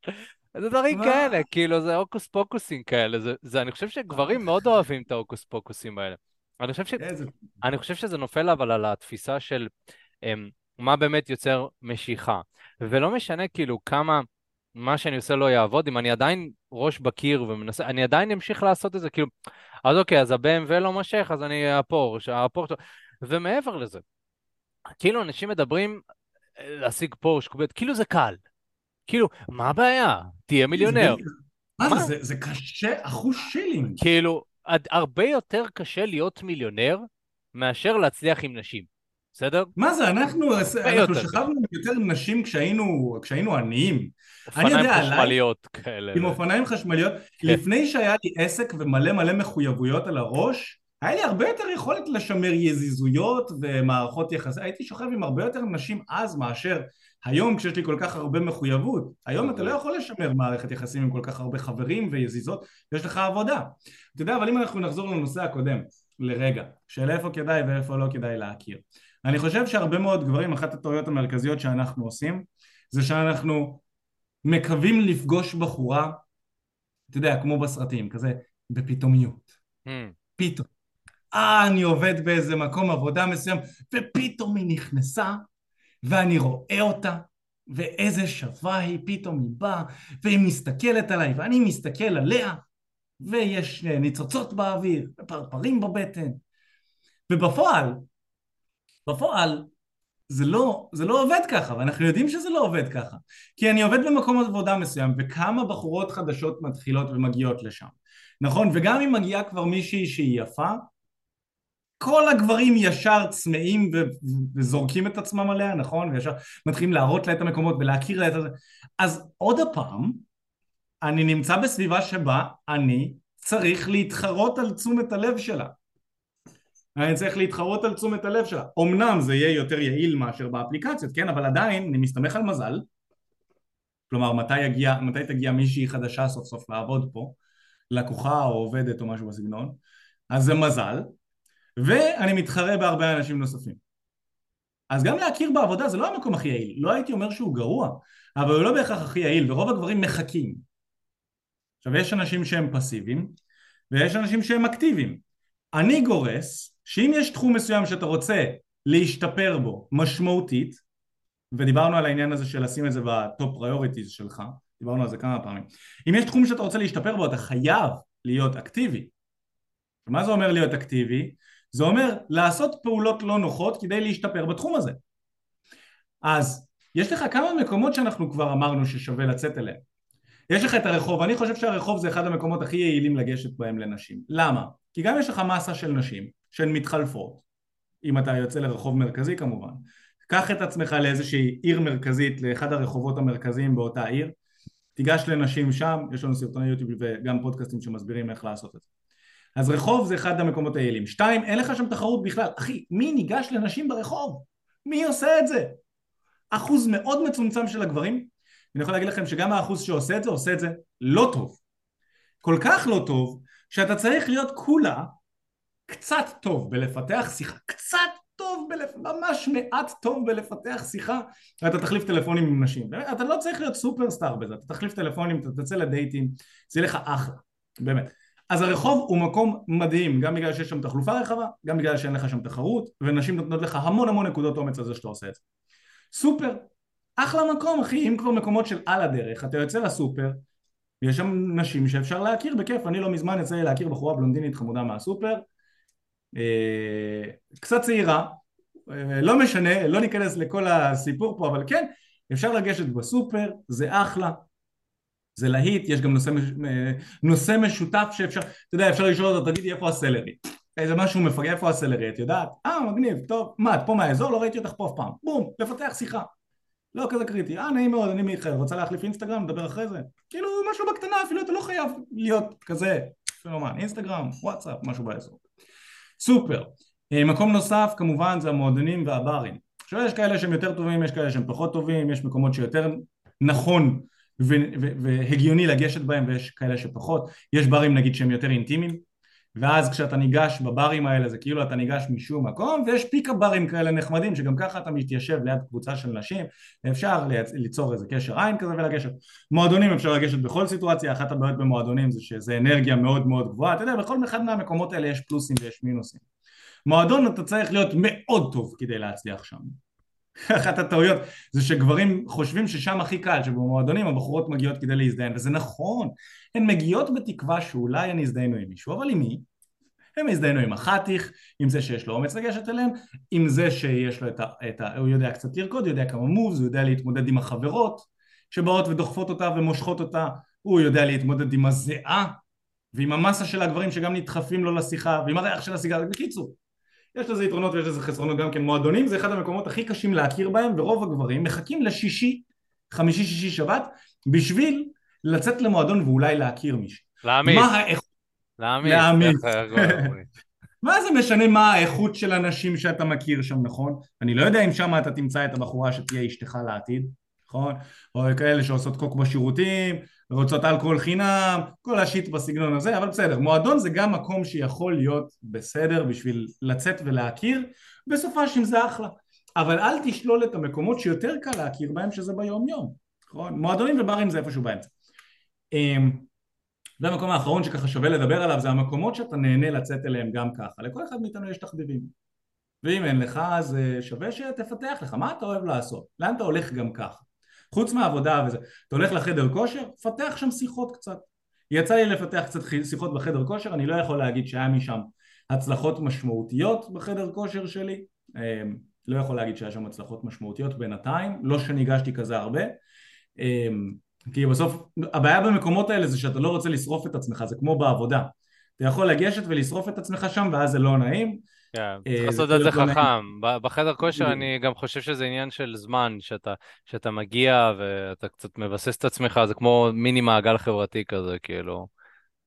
זה דברים? כאלה, כאילו זה הוקוס פוקוסים כאלה, זה, זה, אני חושב שגברים מאוד אוהבים את ההוקוס פוקוסים האלה. אני חושב ש... איזה... אני חושב שזה נופל אבל על התפיסה של um, מה באמת יוצר משיכה. ולא משנה כאילו כמה מה שאני עושה לא יעבוד, אם אני עדיין ראש בקיר ומנסה, אני עדיין אמשיך לעשות את זה, כאילו, אז אוקיי, אז ה-BMW לא מושך, אז אני הפורש, הפורש... ומעבר לזה, כאילו אנשים מדברים אה, להשיג פורש, כאילו זה קל. כאילו, מה הבעיה? תהיה מיליונר. מה? זה, זה, קשה, אחוז שילינג. כאילו, הרבה יותר קשה להיות מיליונר מאשר להצליח עם נשים, בסדר? מה זה, אנחנו, אנחנו יותר שכבנו עם יותר נשים כשהיינו, כשהיינו עניים. אופניים חשמליות כאלה. עם אופניים חשמליות, כן. לפני שהיה לי עסק ומלא מלא מחויבויות על הראש, היה לי הרבה יותר יכולת לשמר יזיזויות ומערכות יחסים, הייתי שוכב עם הרבה יותר נשים אז מאשר היום כשיש לי כל כך הרבה מחויבות, היום אתה לא יכול לשמר מערכת יחסים עם כל כך הרבה חברים ויזיזות, יש לך עבודה. אתה יודע, אבל אם אנחנו נחזור לנושא הקודם, לרגע, של איפה כדאי ואיפה לא כדאי להכיר. אני חושב שהרבה מאוד גברים, אחת הטעויות המרכזיות שאנחנו עושים, זה שאנחנו מקווים לפגוש בחורה, אתה יודע, כמו בסרטים, כזה, בפתאומיות. Hmm. פתאום. אה, אני עובד באיזה מקום עבודה מסוים, ופתאום היא נכנסה, ואני רואה אותה, ואיזה שווה היא, פתאום היא באה, והיא מסתכלת עליי, ואני מסתכל עליה, ויש אה, ניצוצות באוויר, ופרפרים בבטן. ובפועל, בפועל, זה לא, זה לא עובד ככה, ואנחנו יודעים שזה לא עובד ככה. כי אני עובד במקום עבודה מסוים, וכמה בחורות חדשות מתחילות ומגיעות לשם. נכון? וגם אם מגיעה כבר מישהי שהיא יפה, כל הגברים ישר צמאים וזורקים את עצמם עליה, נכון? וישר מתחילים להראות לה את המקומות ולהכיר לה את זה. אז עוד הפעם, אני נמצא בסביבה שבה אני צריך להתחרות על תשומת הלב שלה. אני צריך להתחרות על תשומת הלב שלה. אמנם זה יהיה יותר יעיל מאשר באפליקציות, כן? אבל עדיין אני מסתמך על מזל. כלומר, מתי, יגיע, מתי תגיע מישהי חדשה סוף סוף לעבוד פה, לקוחה או עובדת או משהו בסגנון, אז זה מזל, ואני מתחרה בהרבה אנשים נוספים. אז גם להכיר בעבודה זה לא המקום הכי יעיל, לא הייתי אומר שהוא גרוע, אבל הוא לא בהכרח הכי יעיל, ורוב הגברים מחכים. עכשיו יש אנשים שהם פסיביים, ויש אנשים שהם אקטיביים. אני גורס שאם יש תחום מסוים שאתה רוצה להשתפר בו משמעותית, ודיברנו על העניין הזה של לשים את זה ב top priorities שלך, דיברנו על זה כמה פעמים, אם יש תחום שאתה רוצה להשתפר בו אתה חייב להיות אקטיבי. מה זה אומר להיות אקטיבי? זה אומר לעשות פעולות לא נוחות כדי להשתפר בתחום הזה. אז יש לך כמה מקומות שאנחנו כבר אמרנו ששווה לצאת אליהם. יש לך את הרחוב, אני חושב שהרחוב זה אחד המקומות הכי יעילים לגשת בהם לנשים. למה? כי גם יש לך מסה של נשים שהן מתחלפות, אם אתה יוצא לרחוב מרכזי כמובן. קח את עצמך לאיזושהי עיר מרכזית, לאחד הרחובות המרכזיים באותה עיר, תיגש לנשים שם, יש לנו סרטוני יוטיוב וגם פודקאסטים שמסבירים איך לעשות את זה. אז רחוב זה אחד המקומות היעילים. שתיים, אין לך שם תחרות בכלל. אחי, מי ניגש לנשים ברחוב? מי עושה את זה? אחוז מאוד מצומצם של הגברים. אני יכול להגיד לכם שגם האחוז שעושה את זה, עושה את זה לא טוב. כל כך לא טוב, שאתה צריך להיות כולה קצת טוב בלפתח שיחה, קצת טוב, בלפ... ממש מעט טוב בלפתח שיחה, ואתה תחליף טלפונים עם נשים. אתה לא צריך להיות סופרסטאר בזה, אתה תחליף טלפונים, אתה תצא לדייטים, זה יהיה לך אחלה, באמת. אז הרחוב הוא מקום מדהים, גם בגלל שיש שם תחלופה רחבה, גם בגלל שאין לך שם תחרות, ונשים נותנות לך המון המון נקודות אומץ על זה שאתה עושה את זה. סופר, אחלה מקום אחי, אם כבר מקומות של על הדרך, אתה יוצא לסופר, יש שם נשים שאפשר להכיר בכיף, אני לא מזמן יצא לי להכיר בחורה בלונדינית חמודה מהסופר, אה, קצת צעירה, אה, לא משנה, לא ניכנס לכל הסיפור פה, אבל כן, אפשר לגשת בסופר, זה אחלה, זה להיט, יש גם נושא, נושא משותף שאפשר, אתה יודע, אפשר לשאול אותו, תגידי איפה הסלרי? איזה משהו מפגע, איפה הסלרי? את יודעת? אה, מגניב, טוב, מה, את פה מהאזור? לא ראיתי אותך פה אף פעם. בום, לפתח שיחה. לא כזה קריטי, אה, נעים מאוד, אני מיכאל, רוצה להחליף אינסטגרם? נדבר אחרי זה. כאילו, משהו בקטנה, אפילו אתה לא חייב להיות כזה, פנומן, אינסטגרם, וואטסאפ, משהו באזור. סופר. אה, מקום נוסף, כמובן, זה המועדונים והברים. עכשיו, יש כאלה שהם יותר טובים, יש כאלה שהם פחות טובים, יש מקומות שיותר נכון והגיוני לגשת בהם ויש כאלה שפחות, יש ברים נגיד שהם יותר אינטימיים ואז כשאתה ניגש בברים האלה זה כאילו אתה ניגש משום מקום ויש פיקה ברים כאלה נחמדים שגם ככה אתה מתיישב ליד קבוצה של נשים ואפשר ליצור איזה קשר עין כזה ולגשת. מועדונים אפשר לגשת בכל סיטואציה אחת הבעיות במועדונים זה שזה אנרגיה מאוד מאוד גבוהה. אתה יודע בכל אחד מהמקומות האלה יש פלוסים ויש מינוסים. מועדון אתה צריך להיות מאוד טוב כדי להצליח שם אחת הטעויות זה שגברים חושבים ששם הכי קל, שבמועדונים הבחורות מגיעות כדי להזדיין, וזה נכון, הן מגיעות בתקווה שאולי הן יזדיינו עם מישהו, אבל עם מי? הם יזדיינו עם החתיך, עם זה שיש לו אומץ לגשת אליהם, עם זה שיש לו את ה... את ה הוא יודע קצת לרקוד, יודע כמה מובס, הוא יודע להתמודד עם החברות שבאות ודוחפות אותה ומושכות אותה, הוא יודע להתמודד עם הזיעה ועם המסה של הגברים שגם נדחפים לו לשיחה ועם הריח של הסיגר, בקיצור יש לזה יתרונות ויש לזה חסרונות גם כן. מועדונים זה אחד המקומות הכי קשים להכיר בהם ורוב הגברים מחכים לשישי חמישי שישי שבת בשביל לצאת למועדון ואולי להכיר מישהו. להעמיס מה האיכות? להעמיס. איך- מה זה משנה מה האיכות של אנשים שאתה מכיר שם נכון? אני לא יודע אם שם אתה תמצא את הבחורה שתהיה אשתך לעתיד נכון? או כאלה שעושות קוק בשירותים, רוצות אלכוהול חינם, כל השיט בסגנון הזה, אבל בסדר, מועדון זה גם מקום שיכול להיות בסדר בשביל לצאת ולהכיר, בסופ"ש אם זה אחלה, אבל אל תשלול את המקומות שיותר קל להכיר בהם שזה ביום יום, נכון? מועדונים וברים זה איפשהו באמצע. אמ, והמקום האחרון שככה שווה לדבר עליו זה המקומות שאתה נהנה לצאת אליהם גם ככה, לכל אחד מאיתנו יש תחביבים ואם אין לך אז אה, שווה שתפתח לך, מה אתה אוהב לעשות? לאן אתה הולך גם ככה? חוץ מהעבודה וזה, אתה הולך לחדר כושר, פתח שם שיחות קצת. יצא לי לפתח קצת שיחות בחדר כושר, אני לא יכול להגיד שהיה משם הצלחות משמעותיות בחדר כושר שלי, אמ, לא יכול להגיד שהיה שם הצלחות משמעותיות בינתיים, לא שניגשתי כזה הרבה, אמ, כי בסוף הבעיה במקומות האלה זה שאתה לא רוצה לשרוף את עצמך, זה כמו בעבודה, אתה יכול לגשת ולשרוף את עצמך שם ואז זה לא נעים כן, אה, צריך לעשות את זה חכם. בחדר כושר אני גם חושב שזה עניין של זמן, שאתה, שאתה מגיע ואתה קצת מבסס את עצמך, זה כמו מיני מעגל חברתי כזה, כאילו.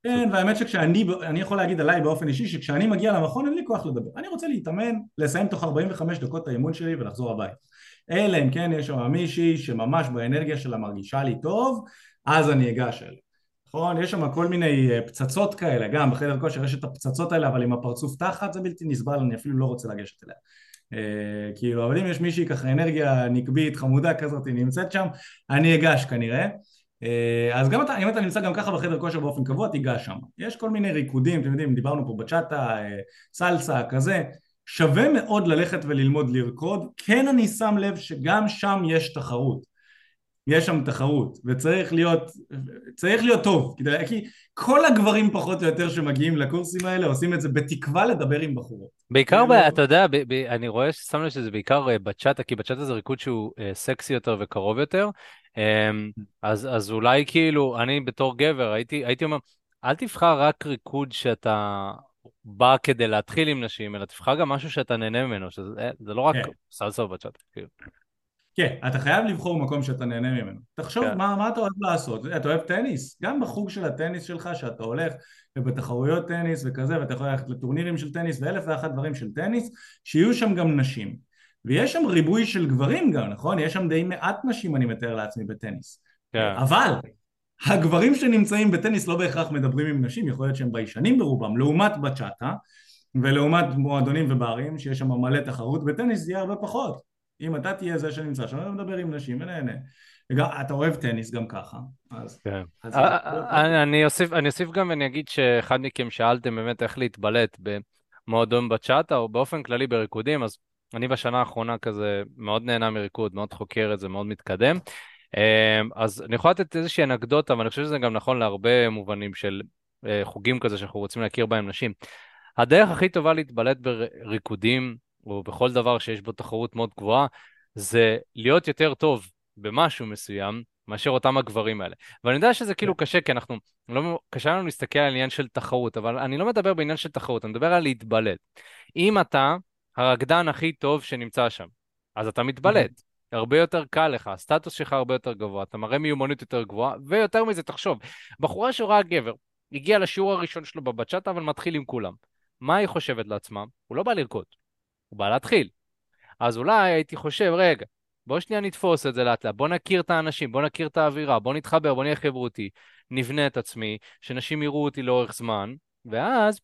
כן, והאמת שכשאני, אני יכול להגיד עליי באופן אישי, שכשאני מגיע למכון אין לי כוח לדבר. אני רוצה להתאמן, לסיים תוך 45 דקות את האימון שלי ולחזור הביתה. אלא אם כן יש שם מישהי שממש באנרגיה שלה מרגישה לי טוב, אז אני אגש אליה. נכון? יש שם כל מיני אה, פצצות כאלה, גם בחדר כושר יש את הפצצות האלה אבל עם הפרצוף תחת זה בלתי נסבל, אני אפילו לא רוצה לגשת אליה. Uh, כאילו, אבל אם יש מישהי ככה אנרגיה נקבית, חמודה כזאת, היא נמצאת שם, אני אגש כנראה. Uh, אז גם אתה, אם אתה נמצא גם ככה בחדר כושר באופן קבוע, תיגש שם. יש כל מיני ריקודים, אתם יודעים, דיברנו פה בצ'אטה, סלסה, כזה. שווה מאוד ללכת וללמוד לרקוד. כן אני שם לב שגם שם יש תחרות. יש שם תחרות, וצריך להיות, צריך להיות טוב, כי כל הגברים פחות או יותר שמגיעים לקורסים האלה עושים את זה בתקווה לדבר עם בחורות. בעיקר, ב, אתה יודע, ב, ב, אני רואה ששם לב שזה בעיקר אה, בצ'אטה, כי בצ'אטה זה ריקוד שהוא uh, סקסי יותר וקרוב יותר, um, אז, אז אולי כאילו, אני בתור גבר הייתי, הייתי אומר, אל תבחר רק ריקוד שאתה בא כדי להתחיל עם נשים, אלא תבחר גם משהו שאתה נהנה ממנו, שזה אה, לא רק כן. סלסה בצ'אטה, כאילו. כן, אתה חייב לבחור מקום שאתה נהנה ממנו. תחשוב כן. מה, מה אתה אוהב לעשות. אתה אוהב טניס? גם בחוג של הטניס שלך, שאתה הולך ובתחרויות טניס וכזה, ואתה יכול ללכת לטורנירים של טניס ואלף ואחת דברים של טניס, שיהיו שם גם נשים. ויש שם ריבוי של גברים גם, נכון? יש שם די מעט נשים, אני מתאר לעצמי, בטניס. כן. אבל הגברים שנמצאים בטניס לא בהכרח מדברים עם נשים, יכול להיות שהם ביישנים ברובם, לעומת בצ'אטה, ולעומת מועדונים וברים, שיש שם מלא תחרות, בטניס זה יהיה הרבה פחות. אם אתה תהיה זה שנמצא שם, מדבר עם נשים ונהנה. וגם, אתה אוהב טניס גם ככה, אז... כן. אז אה, אה, אני אוסיף, אני אוסיף גם ואני אגיד שאחד מכם שאלתם באמת איך להתבלט במועדון בצ'אטה, או באופן כללי בריקודים, אז אני בשנה האחרונה כזה מאוד נהנה מריקוד, מאוד חוקר את זה, מאוד מתקדם. אה, אז אני יכול לתת איזושהי אנקדוטה, ואני חושב שזה גם נכון להרבה מובנים של חוגים כזה שאנחנו רוצים להכיר בהם נשים. הדרך הכי טובה להתבלט בריקודים או בכל דבר שיש בו תחרות מאוד גבוהה, זה להיות יותר טוב במשהו מסוים מאשר אותם הגברים האלה. ואני יודע שזה כאילו כן. קשה, כי אנחנו, לא, קשה לנו להסתכל על עניין של תחרות, אבל אני לא מדבר בעניין של תחרות, אני מדבר על להתבלט. אם אתה הרקדן הכי טוב שנמצא שם, אז אתה מתבלט. הרבה יותר קל לך, הסטטוס שלך הרבה יותר גבוה, אתה מראה מיומנות יותר גבוהה, ויותר מזה, תחשוב, בחורה שרואה גבר, הגיע לשיעור הראשון שלו בבצ'אטה, אבל מתחיל עם כולם. מה היא חושבת לעצמה? הוא לא בא לרקוד, הוא בא להתחיל. אז אולי הייתי חושב, רגע, בוא שנייה נתפוס את זה לאט לאט, בוא נכיר את האנשים, בוא נכיר את האווירה, בוא נתחבר, בוא נהיה חברותי, נבנה את עצמי, שאנשים יראו אותי לאורך זמן, ואז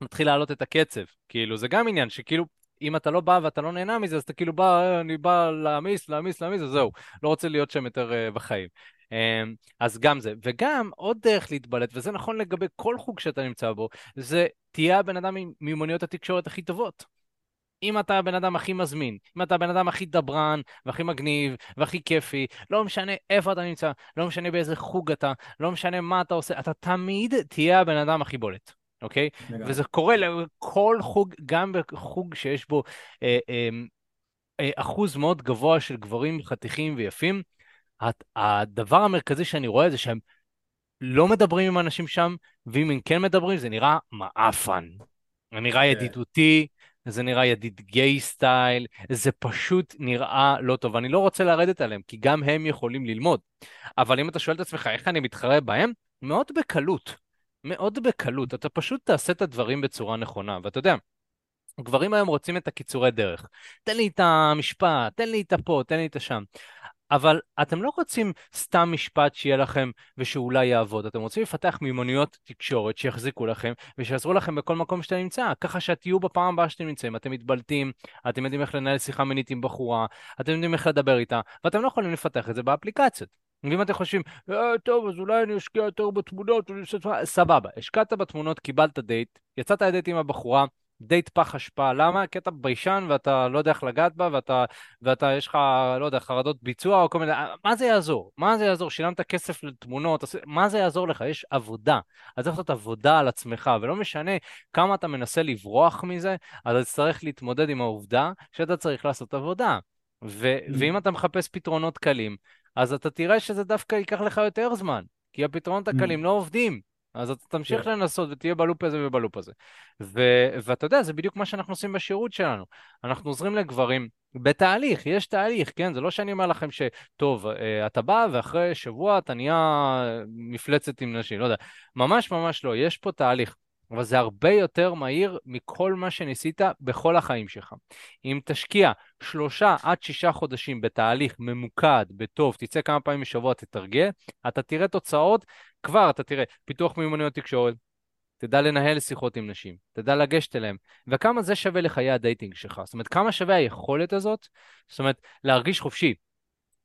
נתחיל להעלות את הקצב. כאילו, זה גם עניין שכאילו, אם אתה לא בא ואתה לא נהנה מזה, אז אתה כאילו בא, אני בא להעמיס, להעמיס, להעמיס, וזהו, לא רוצה להיות שם יותר uh, בחיים. Um, אז גם זה. וגם עוד דרך להתבלט, וזה נכון לגבי כל חוג שאתה נמצא בו, זה תהיה הבן אדם עם מיומנויות התקשורת הכי טובות. אם אתה הבן אדם הכי מזמין, אם אתה הבן אדם הכי דברן, והכי מגניב, והכי כיפי, לא משנה איפה אתה נמצא, לא משנה באיזה חוג אתה, לא משנה מה אתה עושה, אתה תמיד תהיה הבן אדם הכי בולט, אוקיי? לגמרי. וזה קורה לכל חוג, גם בחוג שיש בו אה, אה, אה, אחוז מאוד גבוה של גברים חתיכים ויפים, הדבר המרכזי שאני רואה זה שהם לא מדברים עם אנשים שם, ואם הם כן מדברים זה נראה מעפן. זה נראה כן. ידידותי, זה נראה ידיד גיי סטייל, זה פשוט נראה לא טוב. אני לא רוצה לרדת עליהם, כי גם הם יכולים ללמוד. אבל אם אתה שואל את עצמך איך אני מתחרה בהם, מאוד בקלות. מאוד בקלות. אתה פשוט תעשה את הדברים בצורה נכונה. ואתה יודע, גברים היום רוצים את הקיצורי דרך. תן לי את המשפט, תן לי את הפה, תן לי את השם. אבל אתם לא רוצים סתם משפט שיהיה לכם ושאולי יעבוד, אתם רוצים לפתח מיומנויות תקשורת שיחזיקו לכם ושיעזרו לכם בכל מקום שאתם נמצא, ככה שתהיו בפעם הבאה שאתם נמצאים, אתם מתבלטים, אתם יודעים איך לנהל שיחה מינית עם בחורה, אתם יודעים איך לדבר איתה, ואתם לא יכולים לפתח את זה באפליקציות. ואם אתם חושבים, אה, טוב, אז אולי אני אשקיע יותר בתמונות, סבבה, השקעת בתמונות, קיבלת דייט, יצאת לדייט עם הבחורה, דייט פח אשפה, למה? כי אתה ביישן ואתה לא יודע איך לגעת בה ואתה, ואתה יש לך, לא יודע, חרדות ביצוע או כל מיני, מה זה יעזור? מה זה יעזור? שילמת כסף לתמונות, מה זה יעזור לך? יש עבודה. אז צריך לעשות עבודה על עצמך, ולא משנה כמה אתה מנסה לברוח מזה, אז אתה צריך להתמודד עם העובדה שאתה צריך לעשות עבודה. ו- mm. ואם אתה מחפש פתרונות קלים, אז אתה תראה שזה דווקא ייקח לך יותר זמן, כי הפתרונות mm. הקלים לא עובדים. אז אתה תמשיך yeah. כן. לנסות ותהיה בלופ הזה ובלופ הזה. ו- ואתה יודע, זה בדיוק מה שאנחנו עושים בשירות שלנו. אנחנו עוזרים לגברים בתהליך, יש תהליך, כן? זה לא שאני אומר לכם שטוב, אה, אתה בא ואחרי שבוע אתה נהיה מפלצת עם נשים, לא יודע. ממש ממש לא, יש פה תהליך. אבל זה הרבה יותר מהיר מכל מה שניסית בכל החיים שלך. אם תשקיע שלושה עד שישה חודשים בתהליך ממוקד, בטוב, תצא כמה פעמים בשבוע, תתרגל, אתה תראה תוצאות, כבר אתה תראה פיתוח מיומנויות תקשורת, תדע לנהל שיחות עם נשים, תדע לגשת אליהם, וכמה זה שווה לחיי ה dating שלך. זאת אומרת, כמה שווה היכולת הזאת, זאת אומרת, להרגיש חופשי.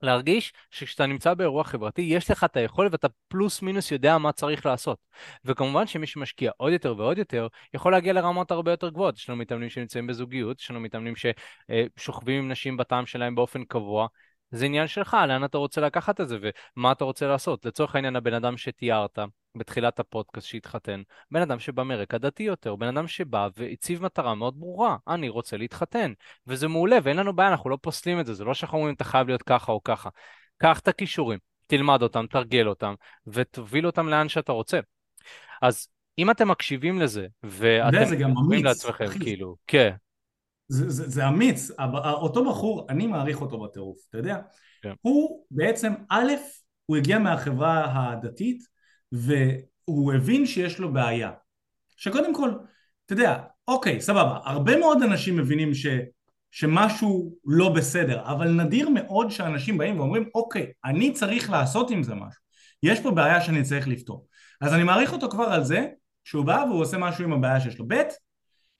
להרגיש שכשאתה נמצא באירוע חברתי, יש לך את היכולת ואתה פלוס מינוס יודע מה צריך לעשות. וכמובן שמי שמשקיע עוד יותר ועוד יותר, יכול להגיע לרמות הרבה יותר גבוהות. יש לנו מתאמנים שנמצאים בזוגיות, יש לנו מתאמנים ששוכבים עם נשים בטעם שלהם באופן קבוע. זה עניין שלך, לאן אתה רוצה לקחת את זה ומה אתה רוצה לעשות. לצורך העניין, הבן אדם שתיארת, בתחילת הפודקאסט שהתחתן, בן אדם שבא מרקע דתי יותר, בן אדם שבא והציב מטרה מאוד ברורה, אני רוצה להתחתן, וזה מעולה, ואין לנו בעיה, אנחנו לא פוסלים את זה, זה לא שאנחנו אומרים אתה חייב להיות ככה או ככה. קח את הכישורים, תלמד אותם, תרגל אותם, ותוביל אותם לאן שאתה רוצה. אז אם אתם מקשיבים לזה, ואתם אומרים לעצמכם, כאילו, כן. זה, זה, זה אמיץ, אותו בחור, אני מעריך אותו בטירוף, אתה יודע? כן. הוא בעצם, א', הוא הגיע מהחברה הדתית, והוא הבין שיש לו בעיה. שקודם כל, אתה יודע, אוקיי, סבבה, הרבה מאוד אנשים מבינים ש, שמשהו לא בסדר, אבל נדיר מאוד שאנשים באים ואומרים, אוקיי, אני צריך לעשות עם זה משהו. יש פה בעיה שאני צריך לפתור. אז אני מעריך אותו כבר על זה, שהוא בא והוא עושה משהו עם הבעיה שיש לו. ב',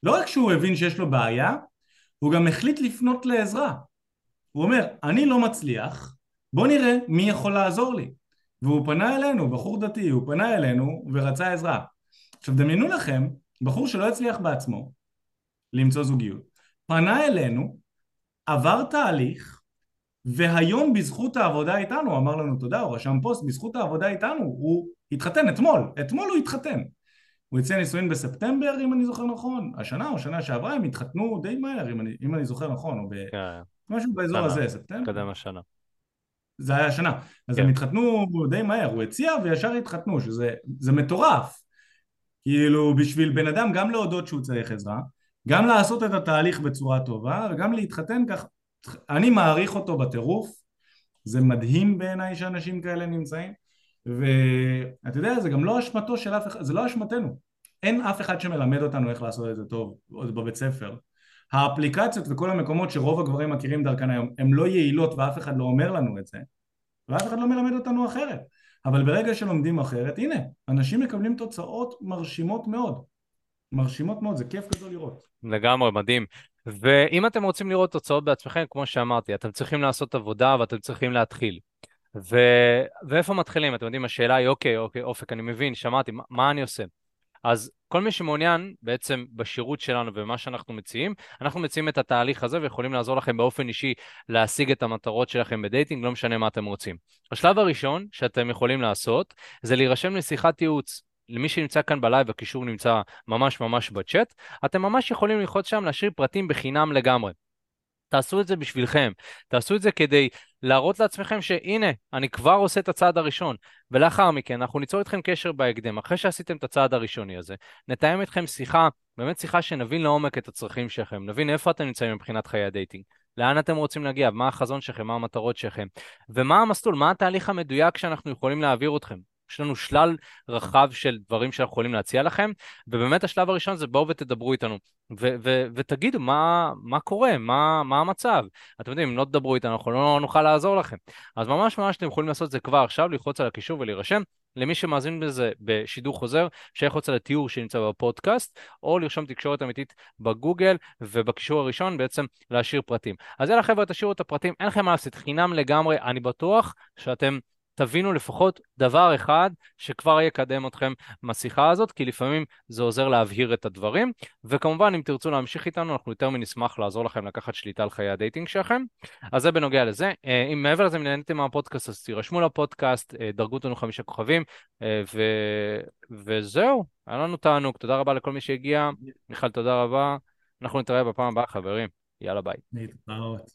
לא רק שהוא הבין שיש לו בעיה, הוא גם החליט לפנות לעזרה. הוא אומר, אני לא מצליח, בוא נראה מי יכול לעזור לי. והוא פנה אלינו, בחור דתי, הוא פנה אלינו ורצה עזרה. עכשיו דמיינו לכם, בחור שלא הצליח בעצמו למצוא זוגיות, פנה אלינו, עבר תהליך, והיום בזכות העבודה איתנו, הוא אמר לנו תודה, הוא רשם פוסט, בזכות העבודה איתנו, הוא התחתן אתמול, אתמול הוא התחתן. הוא יצא נישואין בספטמבר אם אני זוכר נכון, השנה או שנה שעברה הם התחתנו די מהר אם אני, אם אני זוכר נכון, או ב... כן. משהו באזור שנה. הזה, ספטמבר. קדם השנה. זה היה השנה. אז כן. הם התחתנו די מהר, הוא הציע וישר התחתנו, שזה מטורף. כאילו בשביל בן אדם גם להודות שהוא צריך עזרה, גם לעשות את התהליך בצורה טובה וגם להתחתן כך, אני מעריך אותו בטירוף, זה מדהים בעיניי שאנשים כאלה נמצאים ואתה יודע זה גם לא אשמתו של אף אחד, זה לא אשמתנו, אין אף אחד שמלמד אותנו איך לעשות את זה טוב עוד בבית ספר האפליקציות וכל המקומות שרוב הגברים מכירים דרכן היום הן לא יעילות ואף אחד לא אומר לנו את זה ואף אחד לא מלמד אותנו אחרת. אבל ברגע שלומדים אחרת הנה אנשים מקבלים תוצאות מרשימות מאוד. מרשימות מאוד זה כיף גדול לראות. לגמרי מדהים. ואם אתם רוצים לראות תוצאות בעצמכם כמו שאמרתי אתם צריכים לעשות עבודה ואתם צריכים להתחיל. ו... ואיפה מתחילים? אתם יודעים השאלה היא אוקיי אוקיי אופק אני מבין שמעתי מה, מה אני עושה אז כל מי שמעוניין בעצם בשירות שלנו ומה שאנחנו מציעים, אנחנו מציעים את התהליך הזה ויכולים לעזור לכם באופן אישי להשיג את המטרות שלכם ב dating, לא משנה מה אתם רוצים. השלב הראשון שאתם יכולים לעשות זה להירשם לשיחת ייעוץ. למי שנמצא כאן בלייב, הקישור נמצא ממש ממש בצ'אט, אתם ממש יכולים ללחוץ שם, להשאיר פרטים בחינם לגמרי. תעשו את זה בשבילכם, תעשו את זה כדי להראות לעצמכם שהנה, אני כבר עושה את הצעד הראשון, ולאחר מכן אנחנו ניצור איתכם קשר בהקדם, אחרי שעשיתם את הצעד הראשוני הזה, נתאם איתכם שיחה, באמת שיחה שנבין לעומק את הצרכים שלכם, נבין איפה אתם נמצאים מבחינת חיי ה dating, לאן אתם רוצים להגיע, מה החזון שלכם, מה המטרות שלכם, ומה המסלול, מה התהליך המדויק שאנחנו יכולים להעביר אתכם. יש לנו שלל רחב של דברים שאנחנו יכולים להציע לכם, ובאמת השלב הראשון זה בואו ותדברו איתנו. ותגידו מה, מה קורה, מה, מה המצב. אתם יודעים, אם לא תדברו איתנו, אנחנו לא נוכל לעזור לכם. אז ממש ממש אתם יכולים לעשות את זה כבר עכשיו, ללחוץ על הקישור ולהירשם. למי שמאזין בזה בשידור חוזר, שיכול על התיאור שנמצא בפודקאסט, או לרשום תקשורת אמיתית בגוגל, ובקישור הראשון בעצם להשאיר פרטים. אז יאללה חבר'ה, תשאירו את הפרטים, אין לכם מה לעשות, חינם לגמרי, אני בטוח שאתם תבינו לפחות דבר אחד שכבר יקדם אתכם מהשיחה הזאת, כי לפעמים זה עוזר להבהיר את הדברים, וכמובן אם תרצו להמשיך איתנו, אנחנו יותר מנשמח לעזור לכם לקחת שליטה על חיי ה dating שלכם. אז זה בנוגע לזה. אה, אם מעבר לזה, אם נהניתם מהפודקאסט, אז תירשמו לפודקאסט, אה, דרגו אותנו חמישה כוכבים, אה, ו... וזהו, היה לנו תענוג, תודה רבה לכל מי שהגיע. מיכל, תודה רבה. אנחנו נתראה בפעם הבאה, חברים. יאללה ביי. להתראות.